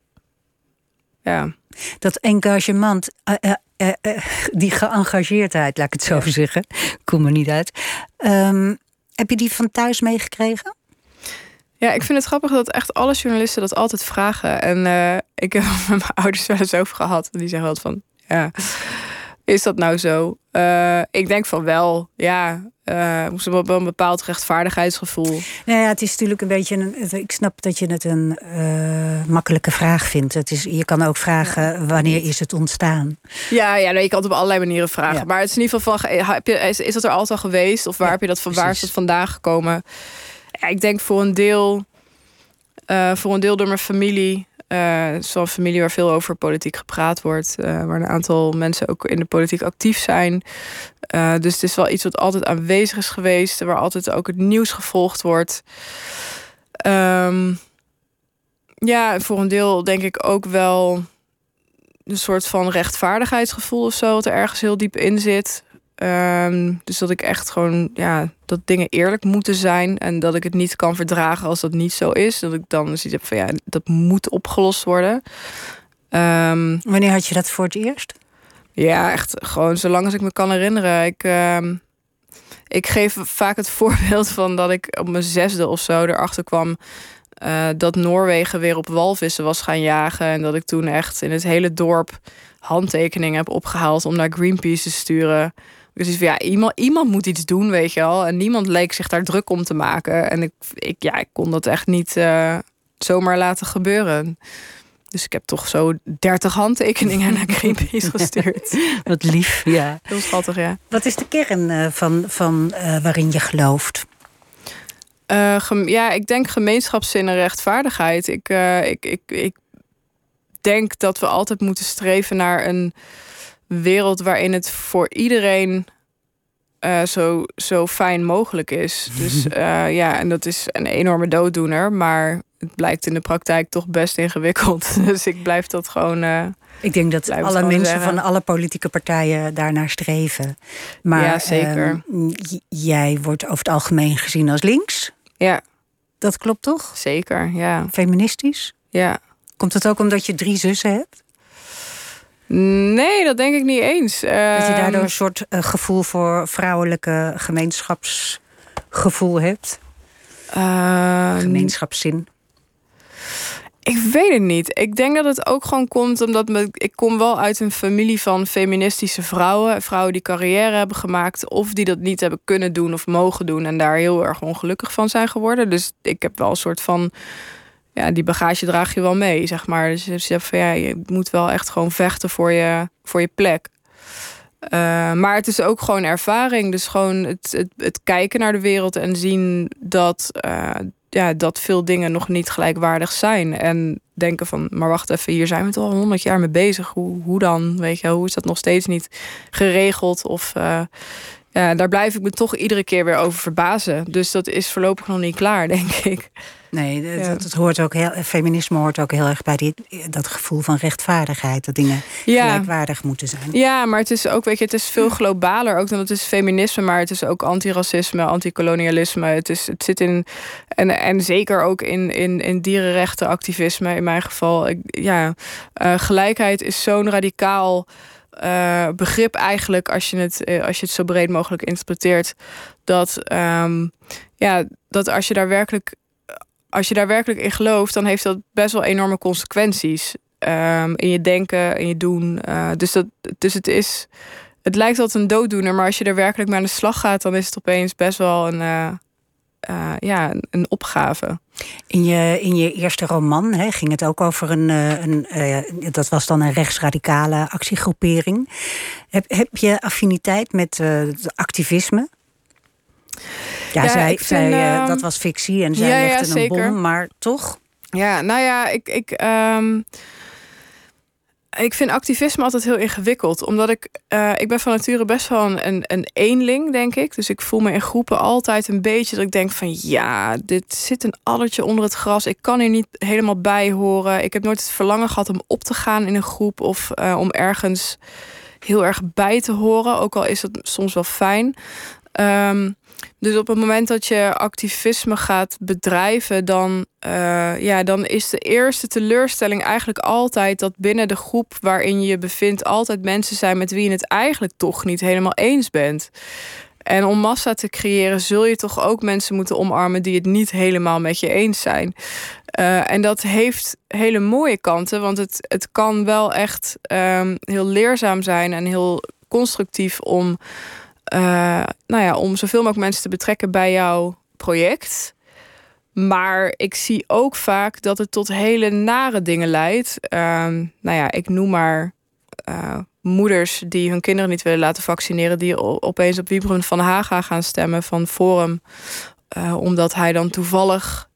Ja. Dat engagement, eh, eh, eh, die geëngageerdheid, laat ik het zo zeggen, kom er niet uit. Ehm, heb je die van thuis meegekregen? Ja, ik vind het grappig dat echt alle journalisten dat altijd vragen. En ik heb het [laughs] met mijn ouders wel eens over gehad. Die zeggen altijd van, ja, is dat nou zo? Eh, ik denk van wel, ja. ze hebben wel een bepaald rechtvaardigheidsgevoel. Nou ja, het is natuurlijk een beetje een. Ik snap dat je het een eh, makkelijke vraag vindt. Het is, je kan ook vragen wanneer is het ontstaan? Ja, ja nou, je kan het op allerlei manieren vragen. Ja. Maar het is in ieder geval van, heb je, is, is dat er altijd al geweest? Of waar Ja, heb je dat van, waar is dat vandaan gekomen? Ja, ik denk voor een deel, voor een deel door mijn familie. Eh Zo'n familie waar veel over politiek gepraat wordt. eh, waar een aantal mensen ook in de politiek actief zijn. Eh, dus het is wel iets wat altijd aanwezig is geweest. Waar altijd ook het nieuws gevolgd wordt. Ehm, ja, voor een deel denk ik ook wel een soort van rechtvaardigheidsgevoel of zo, wat er ergens heel diep in zit. Ehm, dus dat ik echt gewoon, ja, dat dingen eerlijk moeten zijn en dat ik het niet kan verdragen als dat niet zo is. Dat ik dan zoiets heb van, ja, dat moet opgelost worden. Ehm, Wanneer had je dat voor het eerst? ja, echt gewoon zolang als ik me kan herinneren. Ik, ehm, ik geef vaak het [laughs] voorbeeld van dat ik op mijn zesde of zo erachter kwam. eh, dat Noorwegen weer op walvissen was gaan jagen. En dat ik toen echt in het hele dorp handtekeningen heb opgehaald om naar Greenpeace te sturen. Dus van, ja, iemand, iemand moet iets doen, weet je wel. En niemand leek zich daar druk om te maken. En ik, ik, ja, ik kon dat echt niet eh, zomaar laten gebeuren. Dus ik heb toch zo 30 handtekeningen naar [laughs] Greenpeace gestuurd. [laughs] Wat lief, ja. Heel schattig, ja. Wat is de kern eh, van, van eh, waarin je gelooft? Eh, gem- ja, ik denk gemeenschapszin en rechtvaardigheid. Ik, eh, ik, ik, ik denk dat we altijd moeten streven naar een wereld waarin het voor iedereen eh, zo, zo fijn mogelijk is. [laughs] Dus eh, ja, en dat is een enorme dooddoener, maar het blijkt in de praktijk toch best ingewikkeld. [laughs] Dus ik blijf dat gewoon. eh, Ik denk dat alle mensen zeggen. van alle politieke partijen daarnaar streven. Maar Ja, zeker. ehm, jij wordt over het algemeen gezien als links. ja, Dat klopt toch? zeker. Ja, Feministisch? ja. Komt het ook omdat je drie zussen hebt? Nee, dat denk ik niet eens. Dat je Ehm, daardoor een soort eh, gevoel voor vrouwelijke gemeenschapsgevoel hebt? ehm, Gemeenschapszin. Ik weet het niet. Ik denk dat het ook gewoon komt omdat me, ik kom wel uit een familie van feministische vrouwen. Vrouwen die carrière hebben gemaakt of die dat niet hebben kunnen doen of mogen doen en daar heel erg ongelukkig van zijn geworden. Dus ik heb wel een soort van, ja, die bagage draag je wel mee, zeg maar. Dus je zegt van ja, je moet wel echt gewoon vechten voor je, voor je plek. Eh, maar het is ook gewoon ervaring. Dus gewoon het, het, het kijken naar de wereld en zien dat, eh, ja, dat veel dingen nog niet gelijkwaardig zijn. En denken van, maar wacht even, hier zijn we toch al honderd jaar mee bezig. Hoe, hoe dan? Weet je, hoe is dat nog steeds niet geregeld? Of eh, ja, daar blijf ik me toch iedere keer weer over verbazen. Dus dat is voorlopig nog niet klaar, [laughs] denk ik. Nee, dat, dat hoort ook heel, feminisme hoort ook heel erg bij die, dat gevoel van rechtvaardigheid. Dat dingen Ja. gelijkwaardig moeten zijn. Ja, maar het is ook, weet je, het is veel globaler ook dan het is feminisme, maar het is ook antiracisme, anticolonialisme. Het, is, het zit in, en, en zeker ook in, in, in dierenrechtenactivisme in mijn geval. Ik, ja, eh, gelijkheid is zo'n radicaal eh, begrip eigenlijk, als je, het, eh, als je het zo breed mogelijk interpreteert, dat, ehm, ja, dat als je daar werkelijk als je daar werkelijk in gelooft, dan heeft dat best wel enorme consequenties. ehm, in je denken, in je doen. Eh, dus, dat, dus het is. Het lijkt altijd een dooddoener, maar als je er werkelijk mee aan de slag gaat, dan is het opeens best wel een, eh, eh, ja, een, opgave. In je, in je eerste roman hè, ging het ook over een, een dat was dan een rechtsradicale actiegroepering. Heb, heb je affiniteit met het activisme? Ja, Ja, zij, ik vind, zij, eh, ehm, dat was fictie en zij ja, ja, legde een zeker. bom, maar toch? Ja, nou ja, ik, ik, ehm, ik vind activisme altijd heel ingewikkeld. Omdat ik, eh, ik ben van nature best wel een, een, een eenling, denk ik. Dus ik voel me in groepen altijd een beetje dat ik denk van... ja, dit zit een addertje onder het gras. Ik kan hier niet helemaal bij horen. Ik heb nooit het verlangen gehad om op te gaan in een groep... of eh, om ergens heel erg bij te horen. Ook al is het soms wel fijn. Ehm, dus op het moment dat je activisme gaat bedrijven, dan, eh, ja, dan is de eerste teleurstelling eigenlijk altijd dat binnen de groep waarin je je bevindt, altijd mensen zijn met wie je het eigenlijk toch niet helemaal eens bent. En om massa te creëren, zul je toch ook mensen moeten omarmen die het niet helemaal met je eens zijn. Uh, en dat heeft hele mooie kanten, want het, het kan wel echt um, heel leerzaam zijn en heel constructief om uh, nou ja, om zoveel mogelijk mensen te betrekken bij jouw project. Maar ik zie ook vaak dat het tot hele nare dingen leidt. Uh, nou ja, ik noem maar uh, moeders die hun kinderen niet willen laten vaccineren, die opeens op Wiebren van Haga gaan stemmen van Forum, uh, omdat hij dan toevallig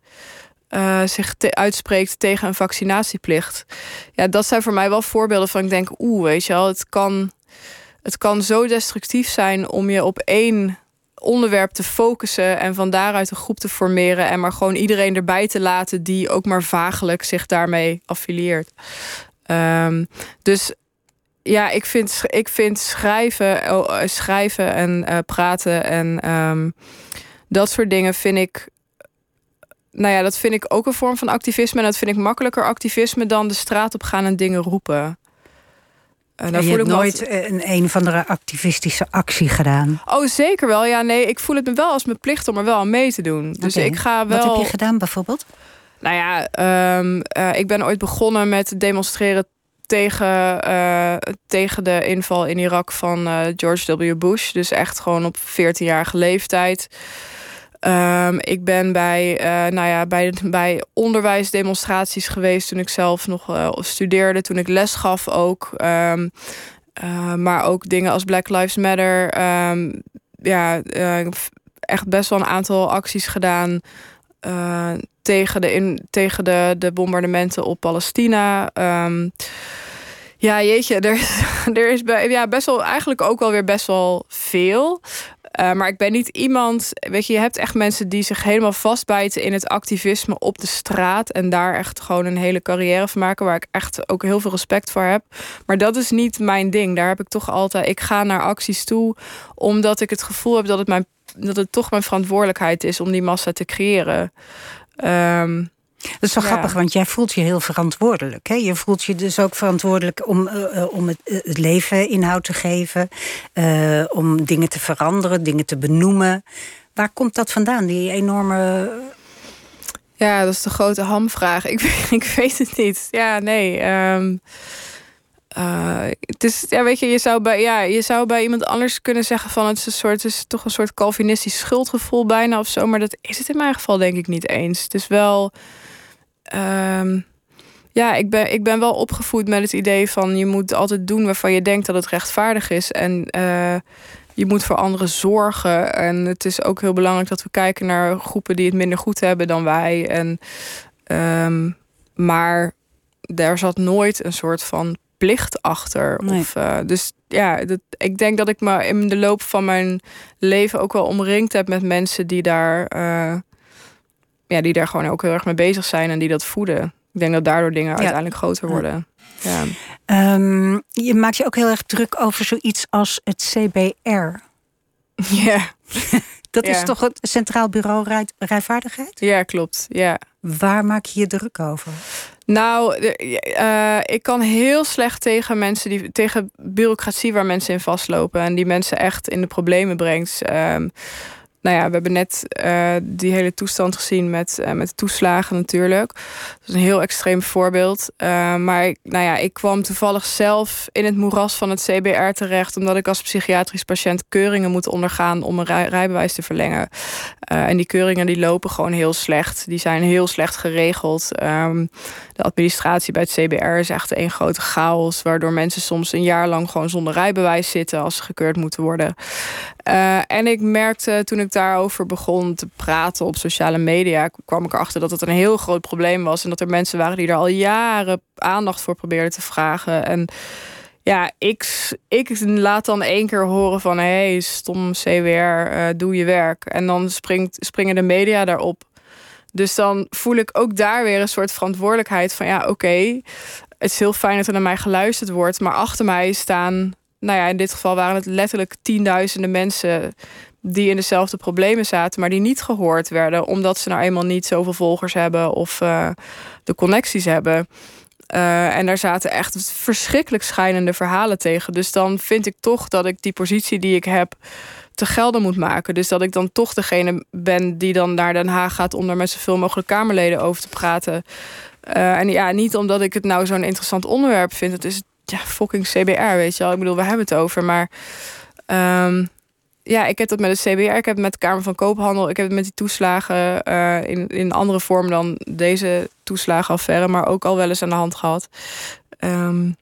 zich uitspreekt tegen een vaccinatieplicht. Ja, dat zijn voor mij wel voorbeelden van ik denk, oeh, weet je wel, het kan het kan zo destructief zijn om je op één onderwerp te focussen en van daaruit een groep te formeren en maar gewoon iedereen erbij te laten die ook maar vagelijk zich daarmee affilieert. Um, dus ja, ik vind, ik vind schrijven, oh, schrijven en uh, praten en um, dat soort dingen vind ik. Nou ja, dat vind ik ook een vorm van activisme. En dat vind ik makkelijker activisme dan de straat op gaan en dingen roepen. Uh, je hebt nooit een een of andere activistische actie gedaan? Oh, zeker wel. Ja, nee, ik voel het me wel als mijn plicht om er wel aan mee te doen. Dus okay. ik ga wel... Wat heb je gedaan bijvoorbeeld? Nou ja, um, uh, ik ben ooit begonnen met demonstreren tegen, uh, tegen de inval in Irak van George W. Bush. Dus echt gewoon op 14-jarige leeftijd. Um, ik ben bij, uh, nou ja, bij, bij onderwijsdemonstraties geweest toen ik zelf nog uh, studeerde, toen ik les gaf ook. Um, uh, maar ook dingen als Black Lives Matter. Um, ja, echt best wel een aantal acties gedaan tegen, de, in, tegen de, de bombardementen op Palestina. ja, jeetje, er is, [laughs] er is ja, best wel eigenlijk ook wel weer best wel veel. Uh, maar ik ben niet iemand. Weet je, je hebt echt mensen die zich helemaal vastbijten in het activisme op de straat. En daar echt gewoon een hele carrière van maken. Waar ik echt ook heel veel respect voor heb. Maar dat is niet mijn ding. Daar heb ik toch altijd. Ik ga naar acties toe. Omdat ik het gevoel heb dat het, mijn, dat het toch mijn verantwoordelijkheid is om die massa te creëren. Um, dat is wel ja. grappig, want jij voelt je heel verantwoordelijk. Hè? Je voelt je dus ook verantwoordelijk om, uh, om het, uh, het, leven inhoud te geven, uh, om dingen te veranderen, dingen te benoemen. Waar komt dat vandaan, die enorme. Ja, dat is de grote hamvraag. Ik, [laughs] ik weet het niet. Ja, nee. Um, het is, ja, weet je, je zou, bij, ja, je zou bij iemand anders kunnen zeggen van het is een soort, het is toch een soort Calvinistisch schuldgevoel bijna of zo. Maar dat is het in mijn geval denk ik niet eens. Het is wel Um, ja, ik ben, ik ben wel opgevoed met het idee van je moet altijd doen waarvan je denkt dat het rechtvaardig is. En uh, je moet voor anderen zorgen. En het is ook heel belangrijk dat we kijken naar groepen die het minder goed hebben dan wij. En, um, maar daar zat nooit een soort van plicht achter. Nee. Of, uh, dus ja, dat, ik denk dat ik me in de loop van mijn leven ook wel omringd heb met mensen die daar. Uh, ja, die daar gewoon ook heel erg mee bezig zijn en die dat voeden. Ik denk dat daardoor dingen ja. uiteindelijk groter worden. Ja. Um, je maakt je ook heel erg druk over zoiets als het CBR. [laughs] Ja. [laughs] dat is toch het Centraal Bureau Rij, Rijvaardigheid? Ja, klopt. Ja. Waar maak je je druk over? Nou, uh, ik kan heel slecht tegen mensen die tegen bureaucratie waar mensen in vastlopen en die mensen echt in de problemen brengt. Um, nou ja, we hebben net uh, die hele toestand gezien met, uh, met toeslagen natuurlijk. Dat is een heel extreem voorbeeld. Uh, maar nou ja, ik kwam toevallig zelf in het moeras van het CBR terecht... omdat ik als psychiatrisch patiënt keuringen moet ondergaan... om een rij rijbewijs te verlengen. en die keuringen die lopen gewoon heel slecht. Die zijn heel slecht geregeld. Um, de administratie bij het CBR is echt een grote chaos... waardoor mensen soms een jaar lang gewoon zonder rijbewijs zitten... als ze gekeurd moeten worden. Eh, en ik merkte toen ik daarover begon te praten op sociale media, kwam ik erachter dat het een heel groot probleem was. En dat er mensen waren die er al jaren aandacht voor probeerden te vragen. En ja, ik, ik laat dan één keer horen van hé, hey, stom CWR, eh, doe je werk. En dan springt, springen de media daarop. Dus dan voel ik ook daar weer een soort verantwoordelijkheid van ja, oké, het is heel fijn dat er naar mij geluisterd wordt, maar achter mij staan, nou ja, in dit geval waren het letterlijk tienduizenden mensen die in dezelfde problemen zaten, maar die niet gehoord werden, omdat ze nou eenmaal niet zoveel volgers hebben of eh, de connecties hebben. Uh, en daar zaten echt verschrikkelijk schijnende verhalen tegen. Dus dan vind ik toch dat ik die positie die ik heb te gelden moet maken. Dus dat ik dan toch degene ben die dan naar Den Haag gaat om daar met zoveel mogelijk Kamerleden over te praten. Uh, en ja, niet omdat ik het nou zo'n interessant onderwerp vind. Het is ja, fucking CBR, weet je wel. Ik bedoel, we hebben het over, maar. Um, ja, ik heb dat met het CBR, ik heb het met de Kamer van Koophandel, ik heb het met die toeslagen uh, in, in andere vorm dan deze toeslagenaffaire, maar ook al wel eens aan de hand gehad. Um,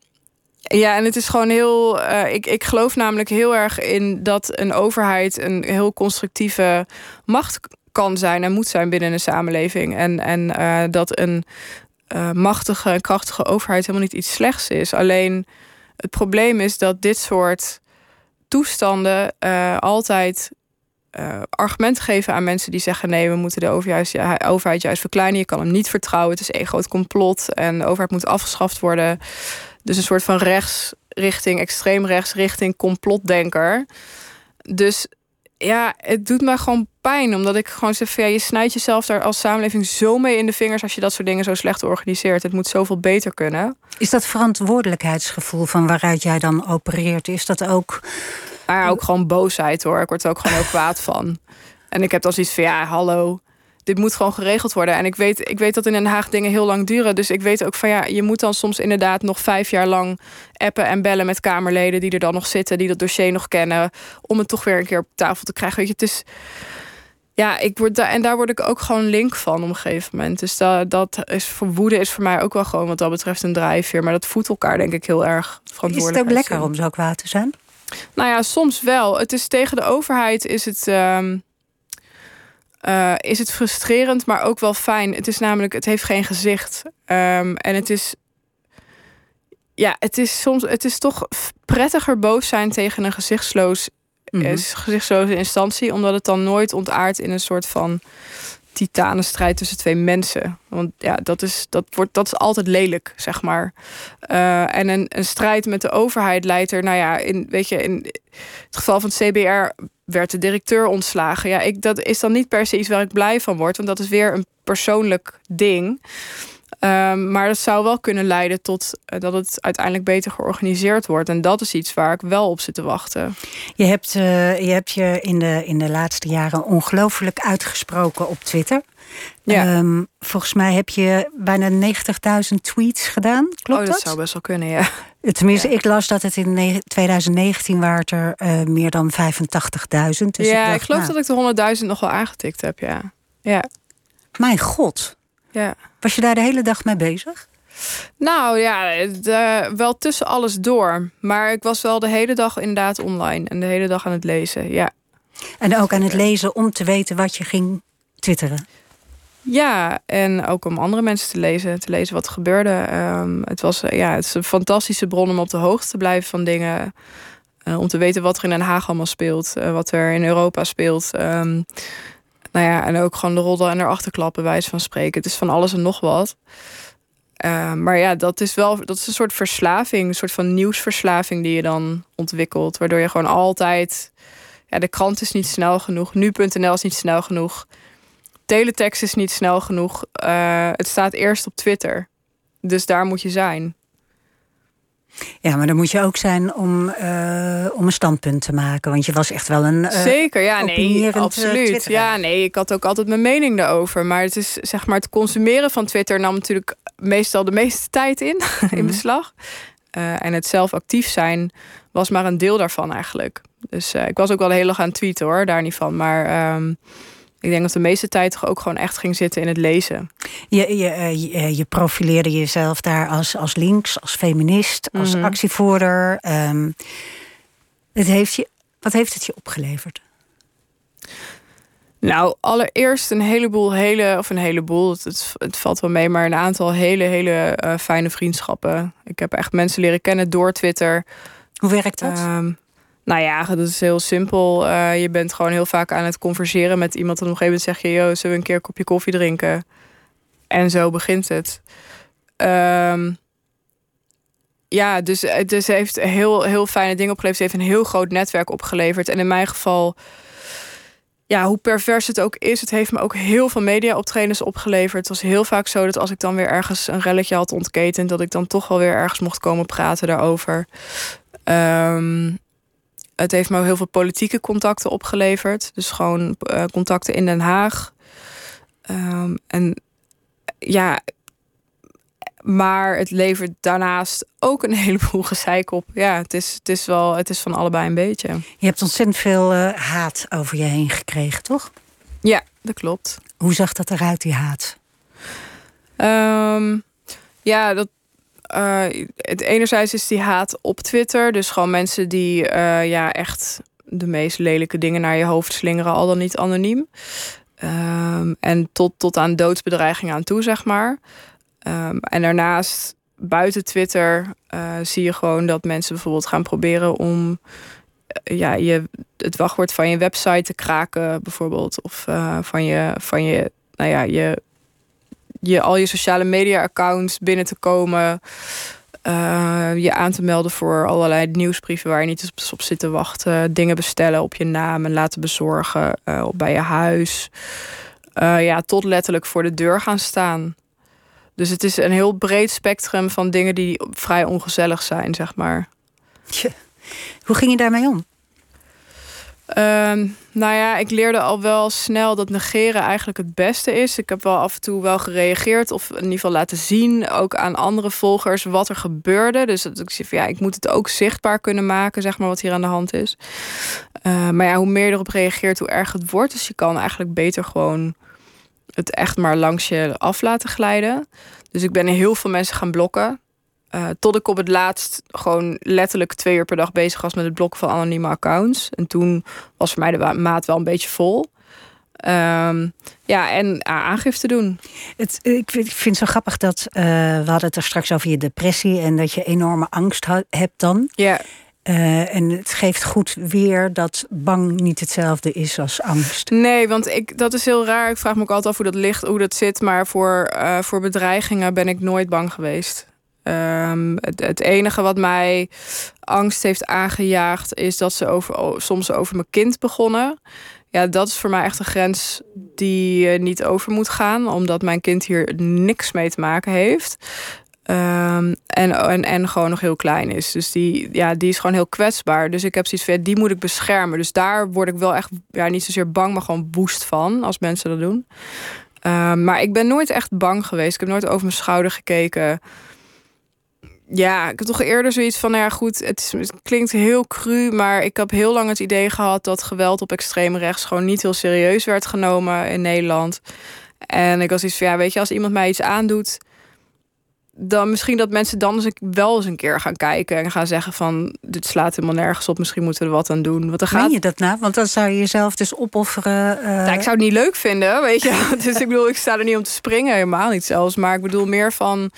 ja, en het is gewoon heel. Uh, ik, ik geloof namelijk heel erg in dat een overheid een heel constructieve macht kan zijn en moet zijn binnen een samenleving. En, en uh, dat een uh, machtige en krachtige overheid helemaal niet iets slechts is. Alleen het probleem is dat dit soort toestanden uh, altijd uh, argumenten geven aan mensen die zeggen: nee, we moeten de overheid, ja, overheid juist verkleinen. Je kan hem niet vertrouwen. Het is één groot complot en de overheid moet afgeschaft worden. Dus een soort van rechts richting, extreem rechts richting complotdenker. Dus ja, het doet me gewoon pijn. Omdat ik gewoon zeg: ja, je snijdt jezelf daar als samenleving zo mee in de vingers als je dat soort dingen zo slecht organiseert. Het moet zoveel beter kunnen. Is dat verantwoordelijkheidsgevoel van waaruit jij dan opereert? Is dat ook. Nou ja, ook gewoon boosheid hoor. Ik word er ook gewoon heel [laughs] kwaad van. En ik heb dan zoiets van ja, hallo. Dit moet gewoon geregeld worden. En ik weet, ik weet dat in Den Haag dingen heel lang duren. Dus ik weet ook van ja, je moet dan soms inderdaad nog vijf jaar lang appen en bellen met Kamerleden die er dan nog zitten, die dat dossier nog kennen. Om het toch weer een keer op tafel te krijgen. Weet je, het is. Ja, ik word daar, en daar word ik ook gewoon link van op een gegeven moment. Dus dat, dat is voor woede is voor mij ook wel gewoon wat dat betreft een drijfveer. Maar dat voedt elkaar denk ik heel erg verantwoordelijk. Is het ook lekker om zo kwaad te zijn? Nou ja, soms wel. Het is tegen de overheid is het, um, uh, is het frustrerend, maar ook wel fijn. Het is namelijk, het heeft geen gezicht. Um, en het is. Ja, het is soms. Het is toch prettiger boos zijn tegen een gezichtsloos, mm -hmm. gezichtsloze instantie, omdat het dan nooit ontaart in een soort van titanenstrijd tussen twee mensen. Want ja, dat is, dat wordt, dat is altijd lelijk, zeg maar. Uh, en een, een strijd met de overheid leidt er, nou ja, in, weet je, in het geval van het CBR werd de directeur ontslagen. Ja, ik, dat is dan niet per se iets waar ik blij van word, want dat is weer een persoonlijk ding. Um, maar dat zou wel kunnen leiden tot uh, dat het uiteindelijk beter georganiseerd wordt. En dat is iets waar ik wel op zit te wachten. Je hebt, uh, je, hebt je in de, in de laatste jaren ongelooflijk uitgesproken op Twitter. Ja. Um, volgens mij heb je bijna 90.000 tweets gedaan. Klopt oh, dat? dat zou best wel kunnen, ja. Tenminste, ja. ik las dat het in 2019 waren er uh, meer dan 85.000. Dus ja, ik, dacht, ik geloof nou, dat ik de 100.000 nog wel aangetikt heb, ja. ja. Mijn god. Ja. Was je daar de hele dag mee bezig? Nou ja, de, wel tussen alles door. Maar ik was wel de hele dag inderdaad online. En de hele dag aan het lezen, ja. En ook aan het lezen om te weten wat je ging twitteren? Ja, en ook om andere mensen te lezen. Te lezen wat er gebeurde. Um, het, was, ja, het is een fantastische bron om op de hoogte te blijven van dingen. Uh, om te weten wat er in Den Haag allemaal speelt. Uh, wat er in Europa speelt. Um, nou ja, en ook gewoon de rollen en erachter klappen, wijze van spreken. Het is van alles en nog wat. Uh, maar ja, dat is wel dat is een soort verslaving, een soort van nieuwsverslaving die je dan ontwikkelt. Waardoor je gewoon altijd. Ja, de krant is niet snel genoeg. Nu.nl is niet snel genoeg. Teletext is niet snel genoeg. Uh, het staat eerst op Twitter. Dus daar moet je zijn. Ja, maar dan moet je ook zijn om, uh, om een standpunt te maken. Want je was echt wel een. Uh, Zeker, ja, nee, absoluut. Ja, nee, ik had ook altijd mijn mening daarover. Maar het is zeg maar het consumeren van Twitter nam natuurlijk meestal de meeste tijd in, mm. [laughs] in beslag. Uh, en het zelf actief zijn was maar een deel daarvan eigenlijk. Dus ik was ook wel de hele dag aan het tweeten hoor, daar niet van. Maar. Um, ik denk dat de meeste tijd ook gewoon echt ging zitten in het lezen. Je, je, je, je profileerde jezelf daar als, als links, als feminist, als mm -hmm. actievoerder. Um, het heeft je Wat heeft het je opgeleverd? Nou, allereerst een heleboel hele, of een heleboel, het, het, het valt wel mee, maar een aantal hele, hele eh, fijne vriendschappen. Ik heb echt mensen leren kennen door Twitter. Hoe werkt dat? Ehm, nou ja, dat is heel simpel. Eh, je bent gewoon heel vaak aan het converseren met iemand. En op een gegeven moment zeg je: Yo, zullen we een keer een kopje koffie drinken? En zo begint het. Ehm, ja, dus het dus heeft heel, heel fijne dingen opgeleverd. Het heeft een heel groot netwerk opgeleverd. En in mijn geval, ja, hoe pervers het ook is, het heeft me ook heel veel media-optredens opgeleverd. Het was heel vaak zo dat als ik dan weer ergens een relletje had ontketend, dat ik dan toch wel weer ergens mocht komen praten daarover. Ehm, het heeft me ook heel veel politieke contacten opgeleverd. Dus gewoon eh, contacten in Den Haag. Ehm, en ja, maar het levert daarnaast ook een [laughs] heleboel gezeik op. Ja, het is, het is wel, het is van allebei een beetje. Je hebt ontzettend veel eh, haat over je heen gekregen, toch? Ja, dat klopt. Hoe zag dat eruit, die haat? Ehm, ja, dat. Eh, het enerzijds is die haat op Twitter. Dus gewoon mensen die eh, ja, echt de meest lelijke dingen naar je hoofd slingeren, al dan niet anoniem. Ehm, en tot, tot aan doodsbedreigingen aan toe, zeg maar. Ehm, en daarnaast, buiten Twitter, eh, zie je gewoon dat mensen bijvoorbeeld gaan proberen om ja, je, het wachtwoord van je website te kraken, bijvoorbeeld. Of van je, van je, nou ja, je, je, al je sociale media accounts binnen te komen. eh, je aan te melden voor allerlei nieuwsbrieven waar je niet eens op zit te wachten. Dingen bestellen op je naam en laten bezorgen op bij je huis. Eh, ja, tot letterlijk voor de deur gaan staan. Dus het is een heel breed spectrum van dingen die vrij ongezellig zijn, zeg maar. Hoe ging je daarmee om? Ehm, nou ja, ik leerde al wel snel dat negeren eigenlijk het beste is. Ik heb wel af en toe wel gereageerd of in ieder geval laten zien, ook aan andere volgers, wat er gebeurde. Dus dat ik van ja, ik moet het ook zichtbaar kunnen maken, zeg maar, wat hier aan de hand is. Eh, maar ja, hoe meer je erop reageert, hoe erger het wordt. Dus je kan eigenlijk beter gewoon het echt maar langs je af laten glijden. Dus ik ben heel veel mensen gaan blokken. Eh, tot ik op het laatst gewoon letterlijk twee uur per dag bezig was met het blokken van anonieme accounts. En toen was voor mij de maat wel een beetje vol. Ehm, ja, en aangifte doen. Het, ik vind ik vind het zo grappig dat eh, we hadden het er straks over je depressie en dat je enorme angst hebt dan. Ja, Eh, en het geeft goed weer dat bang niet hetzelfde is als angst. nee, want ik, dat is heel raar. Ik vraag me ook altijd af hoe dat ligt, hoe dat zit. Maar voor, voor bedreigingen ben ik nooit bang geweest. Ehm, het, het enige wat mij angst heeft aangejaagd is dat ze over, soms over mijn kind begonnen. Ja, dat is voor mij echt een grens die eh, niet over moet gaan, omdat mijn kind hier niks mee te maken heeft. Ehm, en, en, gewoon nog heel klein is. Dus die, ja, die is gewoon heel kwetsbaar. Dus ik heb zoiets van, die moet ik beschermen. Dus daar word ik wel echt, ja, niet zozeer bang, maar gewoon boost van als mensen dat doen. Ehm, maar ik ben nooit echt bang geweest. Ik heb nooit over mijn schouder gekeken. Ja, ik heb toch eerder zoiets van, nou ja, goed, het, is, het klinkt heel cru, maar ik heb heel lang het idee gehad dat geweld op extreem rechts gewoon niet heel serieus werd genomen in Nederland. En ik was iets van, ja, weet je, als iemand mij iets aandoet, dan misschien dat mensen dan eens een- wel eens een keer gaan kijken en gaan zeggen van, dit slaat helemaal nergens op, misschien moeten we er wat aan doen. Want er gaat Meen je dat nou? Want dan zou je jezelf dus opofferen. eh, ja, ik zou het niet leuk vinden, weet je. [laughs] Dus ik bedoel, ik sta er niet om te springen, helemaal niet zelfs. Maar ik bedoel meer van...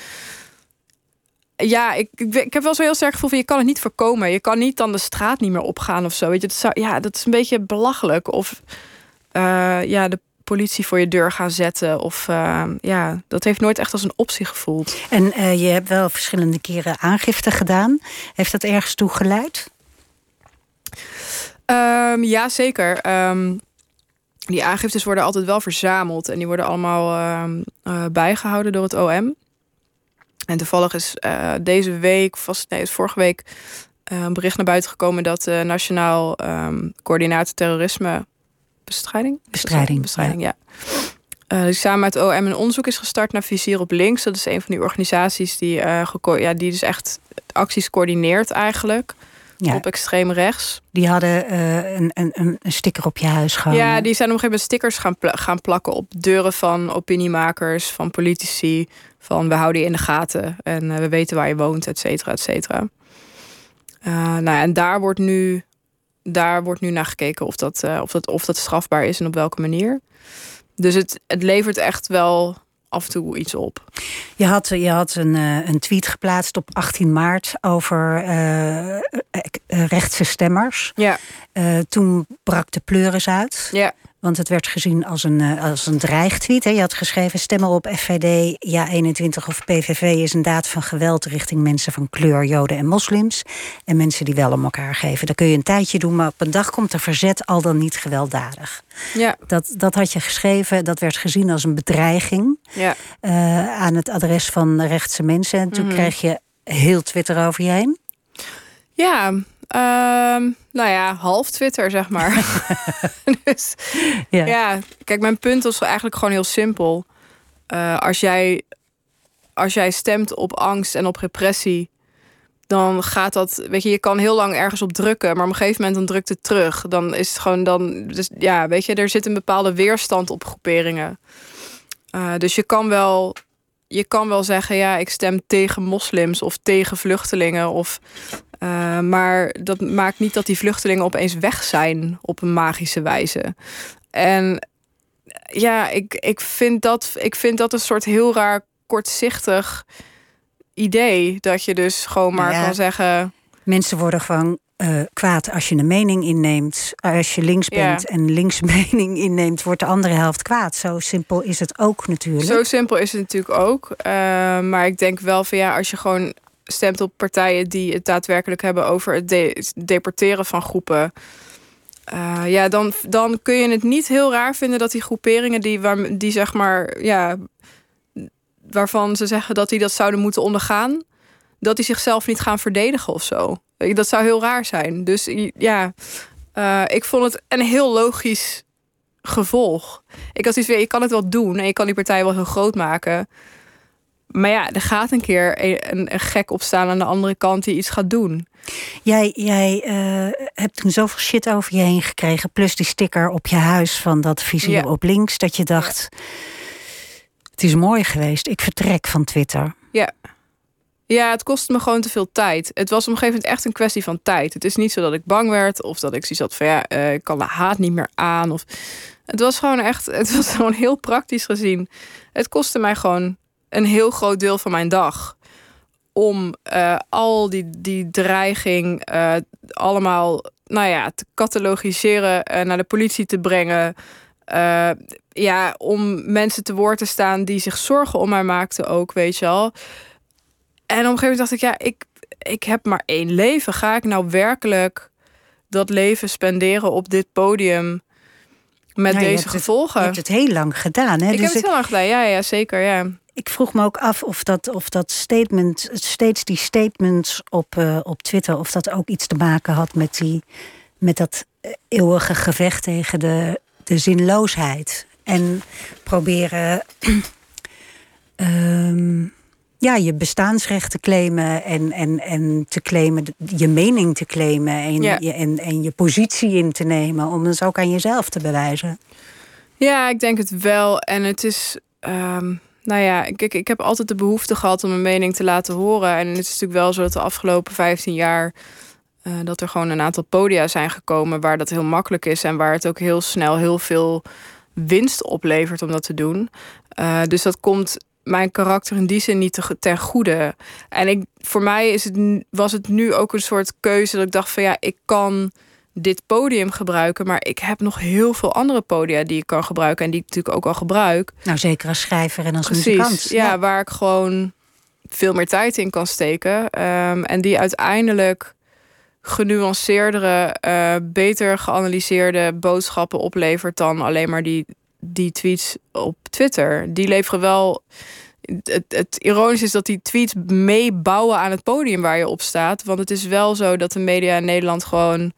Ja, ik, ik, heb wel zo heel sterk gevoel van... je kan het niet voorkomen. Je kan niet dan de straat niet meer opgaan of zo. Weet je, dat zou, ja, dat is een beetje belachelijk. Of eh, ja, de politie voor je deur gaan zetten. Of eh, ja, dat heeft nooit echt als een optie gevoeld. En eh, je hebt wel verschillende keren aangifte gedaan. Heeft dat ergens toe geleid? Ehm ja, zeker. Ehm, die aangiftes worden altijd wel verzameld en die worden allemaal ehm, eh, bijgehouden door het OM. En toevallig is eh, deze week, vast nee, is vorige week, eh, een bericht naar buiten gekomen dat de Nationaal ehm, Coördinator Terrorisme Bestrijding? Bestrijding, Bestrijding, ja. Eh, samen met OM een onderzoek is gestart naar Vizier op Links. Dat is een van die organisaties die, eh, ja, die dus echt acties coördineert eigenlijk. Ja. Op extreem rechts. Die hadden eh, een, een, een sticker op je huis gehangen. Ja, die zijn op een gegeven moment stickers gaan, gaan plakken op deuren van opiniemakers, van politici. Van we houden je in de gaten en eh, we weten waar je woont, et cetera, et cetera. Eh, nou, ja, en daar wordt nu daar wordt nu naar gekeken of dat, eh, of dat, of dat strafbaar is en op welke manier. Dus het, het levert echt wel af en toe iets op. Je had, je had een, een tweet geplaatst op 18 maart over eh, rechtse stemmers. Ja, toen brak de pleuris uit. ja, Want het werd gezien als een, eh, als een dreigtweet. Hè. Je had geschreven: stemmen op FVD, ja 21 of PVV is een daad van geweld richting mensen van kleur, Joden en moslims. En mensen die wel om elkaar geven. Dat kun je een tijdje doen, maar op een dag komt er verzet, al dan niet gewelddadig. ja, Dat, dat had je geschreven, dat werd gezien als een bedreiging ja. eh, aan het adres van rechtse mensen. En toen Mhm. kreeg je heel Twitter over je heen. Ja, ehm, nou ja, half Twitter, zeg maar. [laughs] dus Ja. ja, kijk, mijn punt was eigenlijk gewoon heel simpel. Eh, als, jij, als jij stemt op angst en op repressie, dan gaat dat, weet je, je kan heel lang ergens op drukken, maar op een gegeven moment dan drukt het terug. Dan is het gewoon dan, dus ja, weet je, er zit een bepaalde weerstand op groeperingen. Eh, dus je kan wel, je kan wel zeggen, ja, ik stem tegen moslims of tegen vluchtelingen of uh, maar dat maakt niet dat die vluchtelingen opeens weg zijn op een magische wijze. En ja, ik, ik, vind dat, ik vind dat een soort heel raar kortzichtig idee. Dat je dus gewoon maar Ja. kan zeggen. Mensen worden gewoon eh, kwaad als je een mening inneemt. Als je links Ja. bent en links [laughs] mening inneemt, wordt de andere helft kwaad. Zo simpel is het ook natuurlijk. Zo simpel is het natuurlijk ook. Uh, maar ik denk wel van ja, als je gewoon stemt op partijen die het daadwerkelijk hebben over het de deporteren van groepen. Uh, ja, dan, dan kun je het niet heel raar vinden dat die groeperingen die, waar, die zeg maar, ja, waarvan ze zeggen dat die dat zouden moeten ondergaan, dat die zichzelf niet gaan verdedigen of zo. Dat zou heel raar zijn. Dus ja, uh, ik vond het een heel logisch gevolg. Ik had iets weer, je kan het wel doen en je kan die partij wel heel groot maken. Maar ja, er gaat een keer een, een gek opstaan aan de andere kant die iets gaat doen. Jij, jij uh, hebt toen zoveel shit over je heen gekregen. Plus die sticker op je huis van dat vizier ja. op links. Dat je dacht, ja. het is mooi geweest. Ik vertrek van Twitter. Ja. Ja, het kostte me gewoon te veel tijd. Het was op een gegeven moment echt een kwestie van tijd. Het is niet zo dat ik bang werd of dat ik zoiets had van ja, uh, ik kan de haat niet meer aan. Of... Het was gewoon echt, het was [laughs] gewoon heel praktisch gezien. Het kostte mij gewoon een heel groot deel van mijn dag om uh, al die, die dreiging uh, allemaal nou ja, te catalogiseren, uh, naar de politie te brengen. ja, om mensen te woord te staan die zich zorgen om mij maakten ook, weet je al. En op een gegeven moment dacht ik, ja, ik, ik heb maar één leven. Ga ik nou werkelijk dat leven spenderen op dit podium met deze gevolgen? Het, je hebt het heel lang gedaan, hè? Ik dus heb het heel lang gedaan, ja, ja zeker, ja. Ik vroeg me ook af of dat, of dat statement, steeds die statements op, uh, op Twitter, of dat ook iets te maken had met, die, met dat eeuwige gevecht tegen de, de zinloosheid. En proberen um, [clears throat] ja, je bestaansrecht te claimen en, en, en te claimen, je mening te claimen en, ja. je, en, en je positie in te nemen om het ook aan jezelf te bewijzen. Ja, ik denk het wel. En het is. Um, nou ja, ik, ik heb altijd de behoefte gehad om mijn mening te laten horen. En het is natuurlijk wel zo dat de afgelopen 15 jaar. Uh, dat er gewoon een aantal podia zijn gekomen waar dat heel makkelijk is. En waar het ook heel snel heel veel winst oplevert om dat te doen. Uh, dus dat komt mijn karakter in die zin niet te, ten goede. En ik, voor mij is het, was het nu ook een soort keuze dat ik dacht van ja, ik kan dit podium gebruiken, maar ik heb nog heel veel andere podia die ik kan gebruiken en die ik natuurlijk ook al gebruik. Nou, zeker als schrijver en als Precies, muzikant. Ja, ja, waar ik gewoon veel meer tijd in kan steken um, en die uiteindelijk genuanceerdere, uh, beter geanalyseerde boodschappen oplevert dan alleen maar die die tweets op Twitter. Die leveren wel. Het, het ironisch is dat die tweets meebouwen aan het podium waar je op staat. Want het is wel zo dat de media in Nederland gewoon.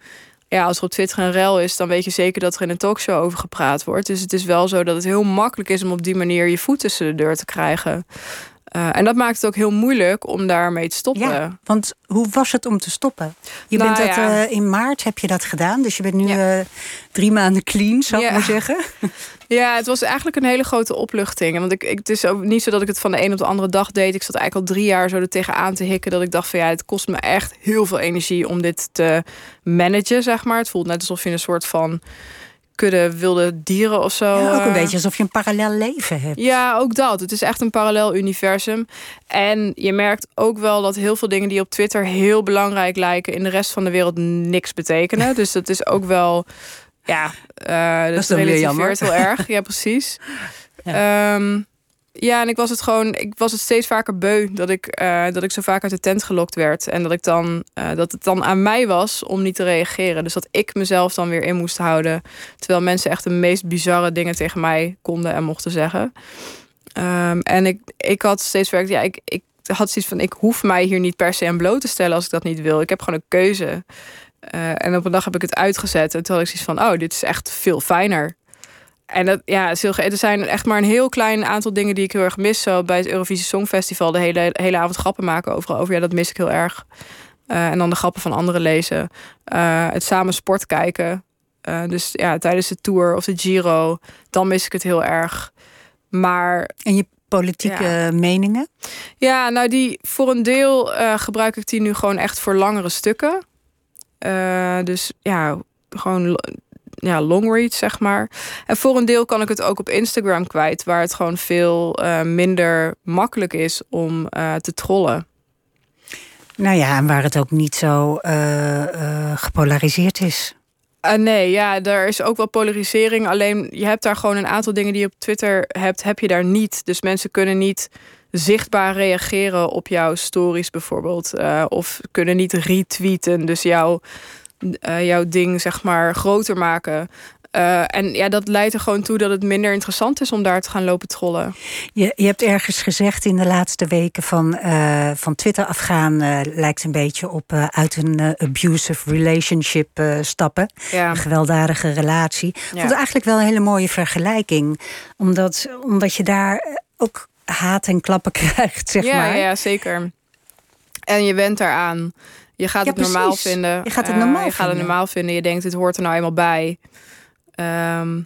Ja, als er op Twitter een rel is, dan weet je zeker dat er in een talkshow over gepraat wordt. Dus het is wel zo dat het heel makkelijk is om op die manier je voet tussen de deur te krijgen. Eh, en dat maakt het ook heel moeilijk om daarmee te stoppen. Ja, want hoe was het om te stoppen? Je Nou bent dat ja. eh, in maart heb je dat gedaan, dus je bent nu Ja. eh, drie maanden clean, zou ik maar zeggen. [laughs] Ja, het was eigenlijk een hele grote opluchting. Want ik, ik, het is ook niet zo dat ik het van de een op de andere dag deed. Ik zat eigenlijk al drie jaar zo er tegenaan te hikken. Dat ik dacht van ja, het kost me echt heel veel energie om dit te managen, zeg maar. Het voelt net alsof je een soort van kudde wilde dieren of zo. Ja, ook een eh, beetje alsof je een parallel leven hebt. Ja, ook dat. Het is echt een parallel universum. En je merkt ook wel dat heel veel dingen die op Twitter heel belangrijk lijken, in de rest van de wereld niks betekenen. [laughs] dus dat is ook wel. Ja, eh dat, is dan weer relativeert heel erg. Ja, precies. [laughs] Ja. Ja, en ik was het gewoon, ik was het steeds vaker beu dat ik, eh, dat ik zo vaak uit de tent gelokt werd. En dat ik dan eh, dat het dan aan mij was om niet te reageren. Dus dat ik mezelf dan weer in moest houden. Terwijl mensen echt de meest bizarre dingen tegen mij konden en mochten zeggen. Ehm, en ik, ik had steeds werkt, ja, ik, ik had zoiets van: ik hoef mij hier niet per se aan bloot te stellen als ik dat niet wil. Ik heb gewoon een keuze. Eh, en op een dag heb ik het uitgezet. En toen had ik zoiets van: oh, dit is echt veel fijner. En dat, ja, is heel er zijn echt maar een heel klein aantal dingen die ik heel erg mis. Zo bij het Eurovisie Songfestival de hele, hele avond grappen maken overal over. Ja, dat mis ik heel erg. Eh, en dan de grappen van anderen lezen. Eh, het samen sport kijken. Eh, dus ja, tijdens de Tour of de Giro, dan mis ik het heel erg. Maar En je politieke Ja. meningen? ja, nou die voor een deel gebruik ik die nu gewoon echt voor langere stukken. Dus ja, gewoon ja, long read, zeg maar. En voor een deel kan ik het ook op Instagram kwijt, waar het gewoon veel eh, minder makkelijk is om eh, te trollen. Nou ja, en waar het ook niet zo eh, gepolariseerd is. Eh, nee, ja, er is ook wel polarisering. Alleen je hebt daar gewoon een aantal dingen die je op Twitter hebt, heb je daar niet. Dus mensen kunnen niet zichtbaar reageren op jouw stories bijvoorbeeld. of kunnen niet retweeten. Dus jouw, eh, jouw ding zeg maar groter maken. Eh, en ja, dat leidt er gewoon toe dat het minder interessant is om daar te gaan lopen trollen. Je, je hebt ergens gezegd in de laatste weken van, eh, van Twitter afgaan eh, lijkt een beetje op uit een abusive relationship stappen. Ja. Een gewelddadige relatie. Vond Ja. het eigenlijk wel een hele mooie vergelijking. Omdat, omdat je daar ook haat en klappen [laughs] krijgt, zeg ja, maar. ja, zeker. En je went daaraan. Je gaat Ja, het normaal precies. vinden. Je gaat het Eh, normaal je gaat het vinden. normaal vinden. Je denkt, het hoort er nou eenmaal bij. Ehm,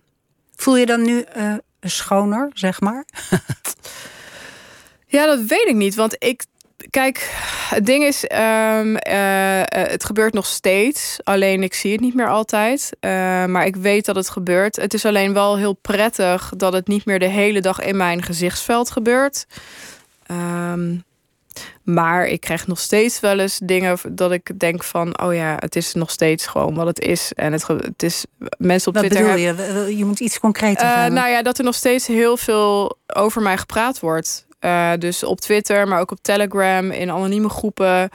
Voel je dan nu eh, schoner, zeg maar? [laughs] ja, dat weet ik niet. Want ik. Kijk, het ding is, ehm, eh, het gebeurt nog steeds. Alleen ik zie het niet meer altijd. Maar ik weet dat het gebeurt. Het is alleen wel heel prettig dat het niet meer de hele dag in mijn gezichtsveld gebeurt. Ehm, maar ik krijg nog steeds wel eens dingen dat ik denk van... oh ja, het is nog steeds gewoon wat het is. En het, het is... Mensen op Wat Twitter bedoel hebben- je? Je moet iets concreter gaan. nou ja, dat er nog steeds heel veel over mij gepraat wordt. Eh, dus op Twitter, maar ook op Telegram, in anonieme groepen.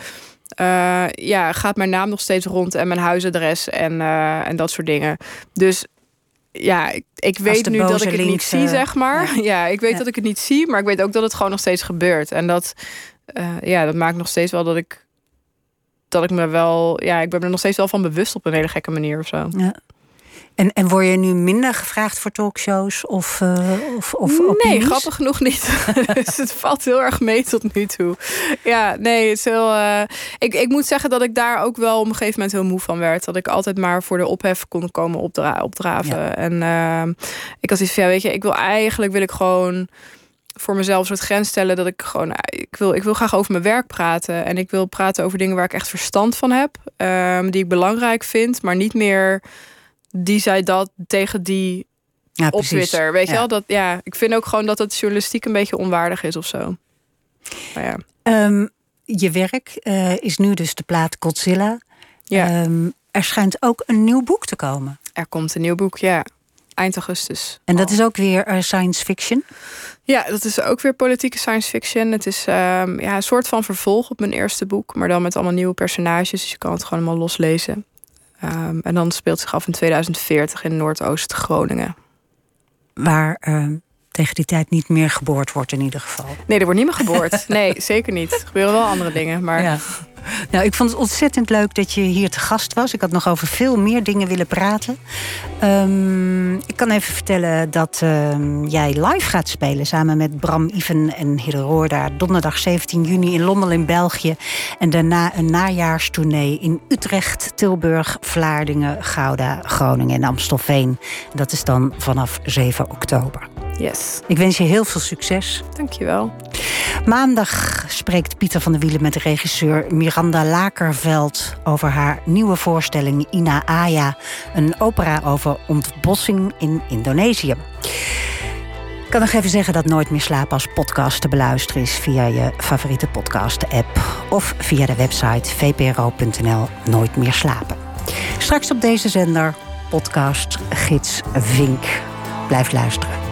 Eh, ja, gaat mijn naam nog steeds rond en mijn huisadres en, en dat soort dingen. Dus ja, ik, ik weet nu dat ik het niet zie, zeg maar. [laughs] Ja, ik weet Ja. dat ik het niet zie, maar ik weet ook dat het gewoon nog steeds gebeurt. En dat, eh, ja, dat maakt nog steeds wel dat ik, dat ik me wel, ja, ik ben er nog steeds wel van bewust op een hele gekke manier of zo. Ja. En, en word je nu minder gevraagd voor talkshows of, eh of, of nee, opinies? grappig genoeg niet. [laughs] dus het valt heel erg mee tot nu toe. Ja, nee, het is heel. eh, ik, ik moet zeggen dat ik daar ook wel op een gegeven moment heel moe van werd. Dat ik altijd maar voor de ophef kon komen opdra opdraven. Ja. En ik had iets van, ja, weet je, ik wil eigenlijk wil ik gewoon voor mezelf een soort grens stellen dat ik gewoon eh, ik wil ik wil graag over mijn werk praten en ik wil praten over dingen waar ik echt verstand van heb, ehm, die ik belangrijk vind, maar niet meer die zei dat tegen die ja, op precies. Twitter. Weet je wel? Dat, ja, ik vind ook gewoon dat het journalistiek een beetje onwaardig is of zo. Maar ja. Ehm, je werk eh, is nu dus de plaat Godzilla. Ja. Ehm, er schijnt ook een nieuw boek te komen. Er komt een nieuw boek, ja. Eind augustus. En dat is ook weer eh, science fiction. Ja, dat is ook weer politieke science fiction. Het is ehm, ja, een soort van vervolg op mijn eerste boek, maar dan met allemaal nieuwe personages. Dus je kan het gewoon allemaal loslezen. Ehm, en dan speelt zich af in 2040 in Noordoost-Groningen. Waar ehm, tegen die tijd niet meer geboord wordt in ieder geval. Nee, er wordt niet meer geboord. [laughs] Nee, zeker niet. Er gebeuren wel andere dingen. Maar Ja. Nou, ik vond het ontzettend leuk dat je hier te gast was. Ik had nog over veel meer dingen willen praten. Ehm, ik kan even vertellen dat ehm, jij live gaat spelen samen met Bram Iven en Hidde Roorda. Donderdag 17 juni in Lommel in België. En daarna een najaarstournee in Utrecht, Tilburg, Vlaardingen, Gouda, Groningen en Amstelveen. Dat is dan vanaf 7 oktober. Yes, Ik wens je heel veel succes. dankjewel. Maandag spreekt Pieter van der Wielen met regisseur Miranda Lakerveld over haar nieuwe voorstelling Ina Aya, een opera over ontbossing in Indonesië. Ik kan nog even zeggen dat Nooit meer slapen als podcast te beluisteren is via je favoriete podcast-app of via de website vpro.nl Nooit meer slapen. Straks op deze zender podcast Gids Vink. Blijf luisteren.